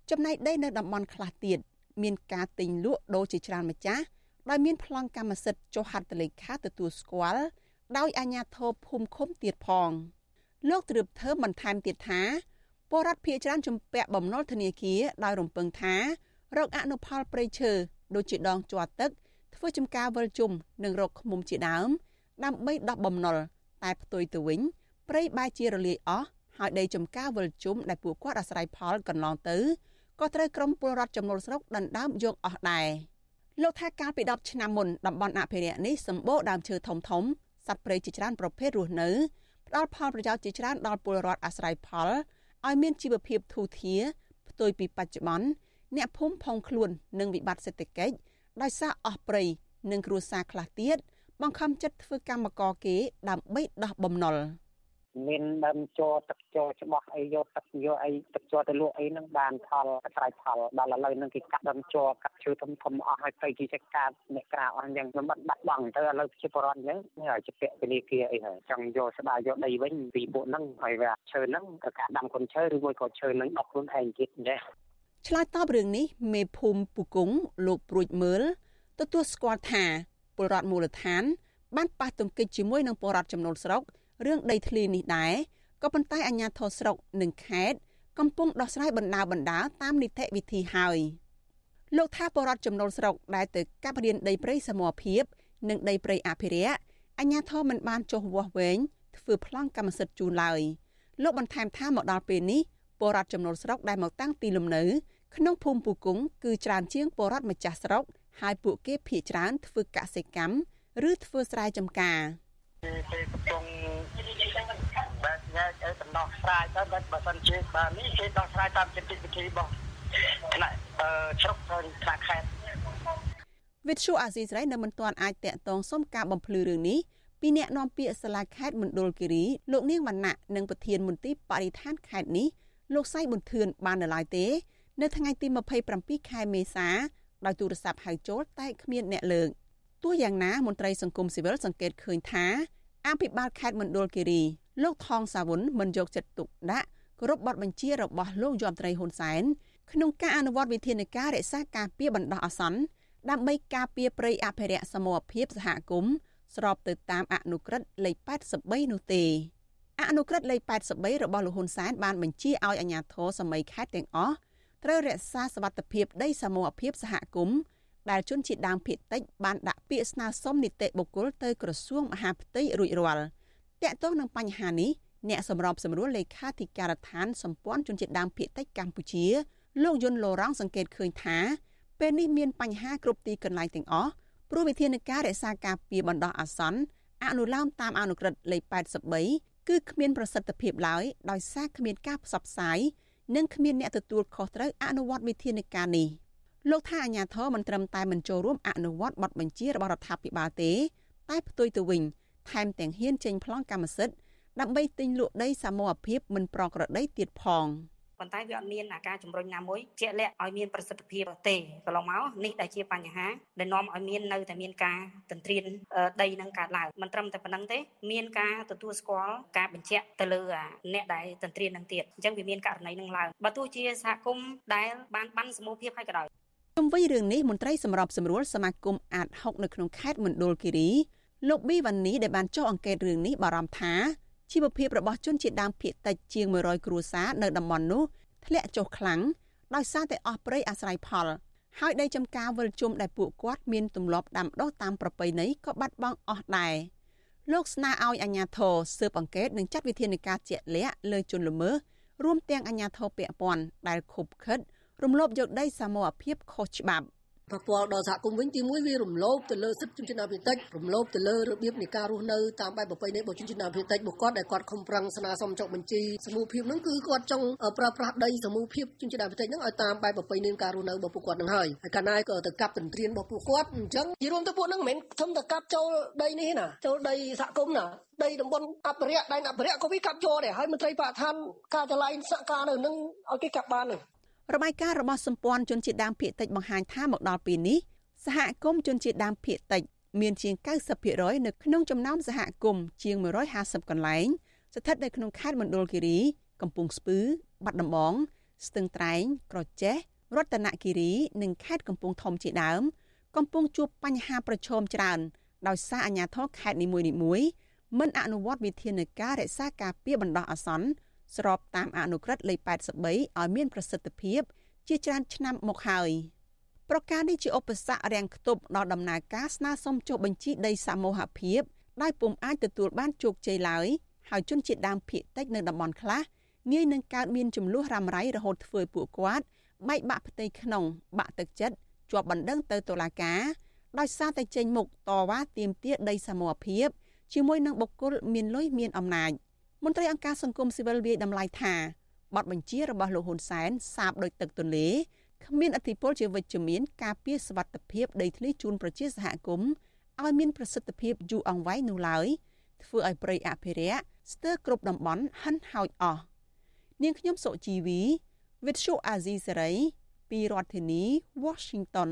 ចំណែកដីនៅតំបន់ខ្លះទៀតមានការទិញលក់ដូរជាច្រើនម្ចាស់ដោយមានប្លង់កម្មសិទ្ធិចុះហត្ថលេខាទទួលស្គាល់ដោយអាជ្ញាធរភូមិឃុំទៀតផង។លោកទ្រឿបធើបន្ថែមទៀតថាពលរដ្ឋភៀសច្រើនជំពាក់បំណុលធនាគារដោយរំពឹងថា រកអនុផលព្រៃឈើដូចជាដងជាប់ទឹកធ្វើចំការវិលជុំនិងរកឃុំជាដើម ដើម្បីដោះបំណុលតែផ្ទុយទៅវិញព្រៃបែរជារលាយអស់ហើយដីចំការវិលជុំដែលពួកគាត់អាស្រ័យផលកន្លងទៅក៏ត្រូវក្រុមពលរដ្ឋចំនួនស្រុកដណ្ដើមយកអស់ដែរលោកថាកាលពី10ឆ្នាំមុនតំបន់អភិរក្សនេះសម្បូរដើមឈើធំធំសត្វព្រៃជាច្រើនប្រភេទរស់នៅផ្ដល់ផលប្រយោជន៍ជាច្រើនដល់ពលរដ្ឋអាស្រ័យផលឲ្យមានជីវភាពធូរធារផ្ទុយពីបច្ចុប្បន្ន អ្នកភូមិផុងខ្លួននឹងវិបត្តិសេដ្ឋកិច្ចដោយសារអស់ព្រៃនិងគ្រួសារខ្លះទៀតបង្ខំចិត្តធ្វើកម្មករគេដើម្បីដោះបំណុល។
មានដើមជ័រទឹកជ័រច្បាស់អីយកទឹកយកអីទឹកជ័រទៅលក់អីហ្នឹងបានផលស្រ័យផលដល់ឥឡូវហ្នឹងគេកាត់ដើមជ័រកាត់ឈើធំធំអស់ហើយទៅគេចេះកាត់អ្នកក្រៅអស់អញ្ចឹងមិនបាត់បាត់បង់ទៅឥឡូវជាបរិវត្តអញ្ចឹងហើយជាពាក់ពលាគាអីហើយចង់យកស្ដាយយកដីវិញពីពួកហ្នឹងហើយវាឈើហ្នឹងទៅកាត់ដាំកូនឈើឬមួយក៏ឈើហ្នឹងដកខ្លួនឯងទៀតអញ្ចឹង
ឆ្លើយតបរឿងនេះមេភូមិពុគង្គលោកព្រួចមើលទទួលស្គាល់ថាពលរដ្ឋមូលដ្ឋាន បានប៉ះទង្គិចជាមួយនឹងពលរដ្ឋចំណូលស្រុករឿងដីធ្លីនេះដែរក៏ប៉ុន្តែអាជ្ញាធរស្រុកនិងខេត្តកំពុងដោះស្រាយបណ្ដាបណ្ដាតាមនីតិវិធីហើយលោកថាបរដ្ឋចំណូលស្រុកដែលទៅកាប់រៀនដីព្រៃសមរភាព និងដីព្រៃអភិរក្សអាជ្ញាធរមិនបានចុះវាស់វែងធ្វើប្លង់កម្មសិទ្ធិជូនឡើយលោកបន្ថែមថាមកដល់ពេលនេះបរដ្ឋចំណូលស្រុកដែលមកតាំងទីលំនៅ ក្នុងភូមិពូគង្គគឺច្រើនជាងបរដ្ឋម្ចាស់ស្រុកហើយពួកគេភ ieck ច្រើនធ្វើកសិកម្មឬធ្វើស្រែចម្ការ
គេកំពុងបែបញែកឲ្យដំណោះស្រាយទៅបើបើសិនជាបាទនេះគេដោះស្រាយតាមចិត្តវិធីរបស់ថ្នាក់ជ្រុកទៅថ្នាក់ខេត្ត
វិទ្យុអាស៊ីសេរីនៅមិនទាន់អាចតាក់ទងសុំការបំភ្លឺរឿងនេះពីអ្នកនាំពាក្យសាលាខេត្តមណ្ឌលគិរីលោកនាងវណ្ណៈនិងប្រធានមន្ទីរបរិស្ថានខេត្តនេះលោកសៃប៊ុនធឿនបាននៅឡើយទេ នៅថ្ងៃទី27ខែមេសាដោយទូរស័ព្ទហៅចូលតែគ្មានអ្នកលើកទោះយ៉ាងណាមន្ត្រីសង្គមស៊ីវិលសង្កេតឃើញថាអភិបាលខេត្តមណ្ឌលគិរីលោកថងសាវុនមិនយកចិត្តទុកដាក់គោរពបទបញ្ជារបស់លោកយមត្រីហ៊ុនសែនក្នុងការអនុវត្តវិធានការរក្សាការពារបណ្ដោះអាសន្នដើម្បីការពារព្រៃអភិរក្សសមរភាពសហគមន៍ស្របទៅតាមអនុក្រឹត្យលេខ83នោះទេអនុក្រឹត្យលេខ83របស់លោកហ៊ុនសែនបានបញ្ជាឲ្យអាជ្ញាធរសម័យខេត្តទាំងអស់ ត្រូវរក្សាសវត្ថិភាពដីសមរភាពសហគមន៍ដែលជនជាតិដើមភាគតិចបានដាក់ពាក្យស្នើសុំនីតិបុគ្គលទៅក្រសួងមហាផ្ទៃរួចរាល់តាក់ទងនឹងបញ្ហានេះអ្នកសម្របសម្រួលលេខាធិការដ្ឋានសម្ព័ន្ធជនជាតិដើមភាគតិចកម្ពុជាលោកយុនឡូរ៉ង់សង្កេតឃើញថាពេលនេះមានបញ្ហាគ្រប់ទីកន្លែងទាំងអស់ព្រោះវិធានការរក្សាការពារបណ្ដោះអាសន្នអនុលោមតាមអនុក្រឹត្យលេខ83គឺគ្មានប្រសិទ្ធភាពឡើយដោយសារគ្មានការផ្សព្វផ្សាយ និងគ្មានអ្នកទទួលខុសត្រូវអនុវត្តវិធានការនេះលោកថាអាញាធរមិនត្រឹមតែមិនចូលរួមអនុវត្តបទបញ្ជារបស់រដ្ឋាភិបាលទេ តែផ្ទុយទៅវិញថែមទាំងហ៊ានចេញប្លង់កម្មសិទ្ធិដើម្បីទិញលក់ដីសមរភាពមិនប្រក្រតីទៀតផង
ប៉ុន្តែវាអត់មានការជំរុញណាមួយជាក់លាក់ឲ្យមានប្រសិទ្ធភាពទេកន្លងមកនេះដែលជាបញ្ហាដែលនាំឲ្យមាននៅតែមានការទន្ទ្រានដីនឹងកើតឡើងមិនត្រឹមតែប៉ុណ្្នឹងទេមានការទទួលស្គាល់ការបញ្ជាក់ទៅលើអ្នកដែលទន្ទ្រាននឹងទៀតអញ្ចឹងវាមានករណីនឹងឡើងបើទោះជាសហគមន៍ដែលបានបានសមូហភាពឲ្យក៏ដោយ
ជុំវិញរឿងនេះមន្ត្រីសម្របសម្រួលសមាគមអាត6នៅក្នុងខេត្តមណ្ឌលគិរីលោកប៊ីវ៉ានីដែលបានចុះអង្កេតរឿងនេះបារម្ភថា ជីវភាពរបស់ជនជាតិដើមភាគតិចជាង100គ្រួសារនៅតំបន់នោះធ្លាក់ចុះខ្លាំងដោយសារតែអស់ព្រៃអាស្រ័យផល ហើយដីចំការវិលជុំដែលពួកគាត់មានទម្លាប់ដាំដុះតាមប្រពៃណីក៏បាត់បង់អស់ដែរលោកស្នើឲ្យអាជ្ញាធរស៊ើបអង្កេតនិងចាត់វិធានការជាក់លាក់លើជនល្មើសរួមទាំងអាជ្ញាធរពាក់ព័ន្ធដែលខុបខិតរំលោភយកដីសមរភាពខុសច្បាប់
ប៉ះពាល់ដល់សហគមន៍វិញទីមួយវារំលោភទៅលើសិទ្ធិជនជាតិដើមភាគតិចរំលោភទៅលើរបៀបនៃការរស់នៅតាមបែបប្រពៃណីរបស់ជនជាតិដើមភាគតិចរបស់គាត់ដែលគាត់ខំប្រឹងស្នើសុំចុះបញ្ជីសមូហភាពហ្នឹងគឺគាត់ចង់ប្រើប្រាស់ដីសមូហភាពជនជាតិដើមភាគតិចហ្នឹងឲ្យតាមបែបប្រពៃណីការរស់នៅរបស់ពួកគាត់ហ្នឹងហើយហើយកាលណាក៏ទៅកាប់ទន្ទ្រានរបស់ពួកគាត់អញ្ចឹងនិយាយរួមទៅពួកហ្នឹងមិនមែនធំតែកាប់ចូលដីនេះណាចូលដីសហគមន៍ណាដីតំបន់អភិរក្សដែនអភិរក្សក៏វាកាប់ចូលដែរហើយមន្ត្រីបរិស្ថានការចល័យសហការនៅនឹងឲ្យគេកាប់បានហ្នឹង
របាយការណ៍របស់សម្ព័ន្ធជនជាតិដើមភាគតិចបង្ហាញថាមកដល់ពេលនេះសហគមន៍ជនជាតិដើមភាគតិចមានជាង90%នៅក្នុងចំណោមសហគមន៍ជាង150កន្លែងស្ថិតនៅក្នុងខេត្តមណ្ឌលគិរី កំពង់ស្ពឺ បាត់ដំបង ស្ទឹងត្រែង ក្រចេះរតនគិរី និងខេត្តកំពង់ធំជាដើម កំពុងជួបបញ្ហាប្រឈមច្រើនដោយសារអាជ្ញាធរខេត្តនីមួយៗមិនអនុវត្តវិធានការរក្សាការពារបណ្ដោះអាសន្ន ស្របតាមអនុក្រឹត្យលេខ83ឲ្យមានប្រសិទ្ធភាពជាច្រើនឆ្នាំមកហើយប្រការនេះជាឧបសគ្គរាំងខ្ទប់ដល់ដំណើរការស្នើសុំចុះបញ្ជីដីសមូហភាពដែលពុំអាចទទួលបានជោគជ័យឡើយហើយជនជាតិដើមភាគតិចនៅតំបន់ខ្លះងាយនឹងកើតមានចំនួនរ៉ាំរ៉ៃរហូតធ្វើពួកគាត់បែកបាក់ផ្ទៃក្នុង បាក់ទឹកចិត្តជាប់បណ្ដឹងទៅតុលាការដោយសារតែចេញមុខតវ៉ាទាមទារដីសមូហភាពជាមួយនឹងបុគ្គលមានលុយមានអំណាច។ មន្ត្រីអង្គការសង្គមស៊ីវិលវាយតម្លៃថាបទបញ្ជារបស់លោកហ៊ុនសែនសាបដោយទឹកទន្លេគ្មានអធិបុលជាវិជ្ជមានការពារសវត្ថិភាពដីធ្លីជូនប្រជាសហគមន៍ឲ្យមានប្រសិទ្ធភាពយូរអង្វែងនោះឡើយធ្វើឲ្យប្រៃអភិរក្សស្ទើរគ្រប់តំបន់ហិនហោចអស់នាងខ្ញុំសុជីវី Vithu Azizi Saray ពីរដ្ឋធានី Washington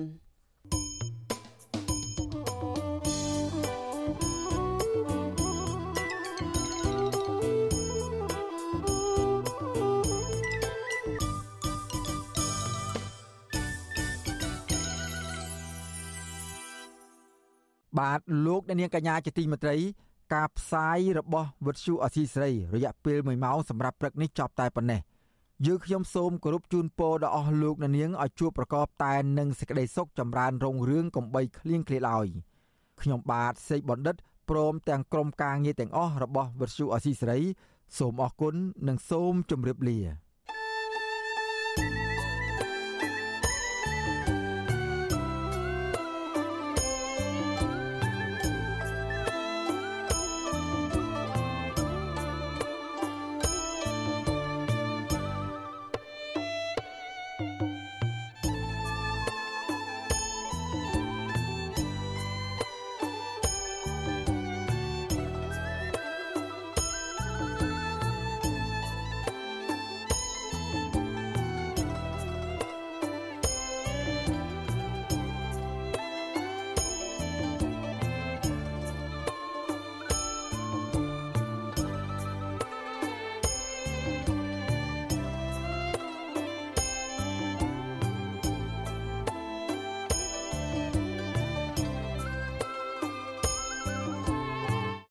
បាទលោកអ្នកនាងកញ្ញាជាទីមេត្រី ការផ្សាយរបស់វិទ្យុអសីស្រី រយៈពេល1ម៉ោងសម្រាប់ព្រឹកនេះចប់តែប៉ុណ្ណេះយើងខ្ញុំសូមគោរពជូនពរដល់អស់លោកអ្នកនាងឲ្យជួបប្រកបតែនឹងសេចក្តីសុខចម្រើនរុងរឿងកំបីគ្លៀងគ្លាឡើយខ្ញុំបាទសេកបណ្ឌិតព្រមទាំងក្រុមការងារទាំងអស់របស់វិទ្យុអសីស្រី សូមអរគុណនិងសូមជម្រាបលា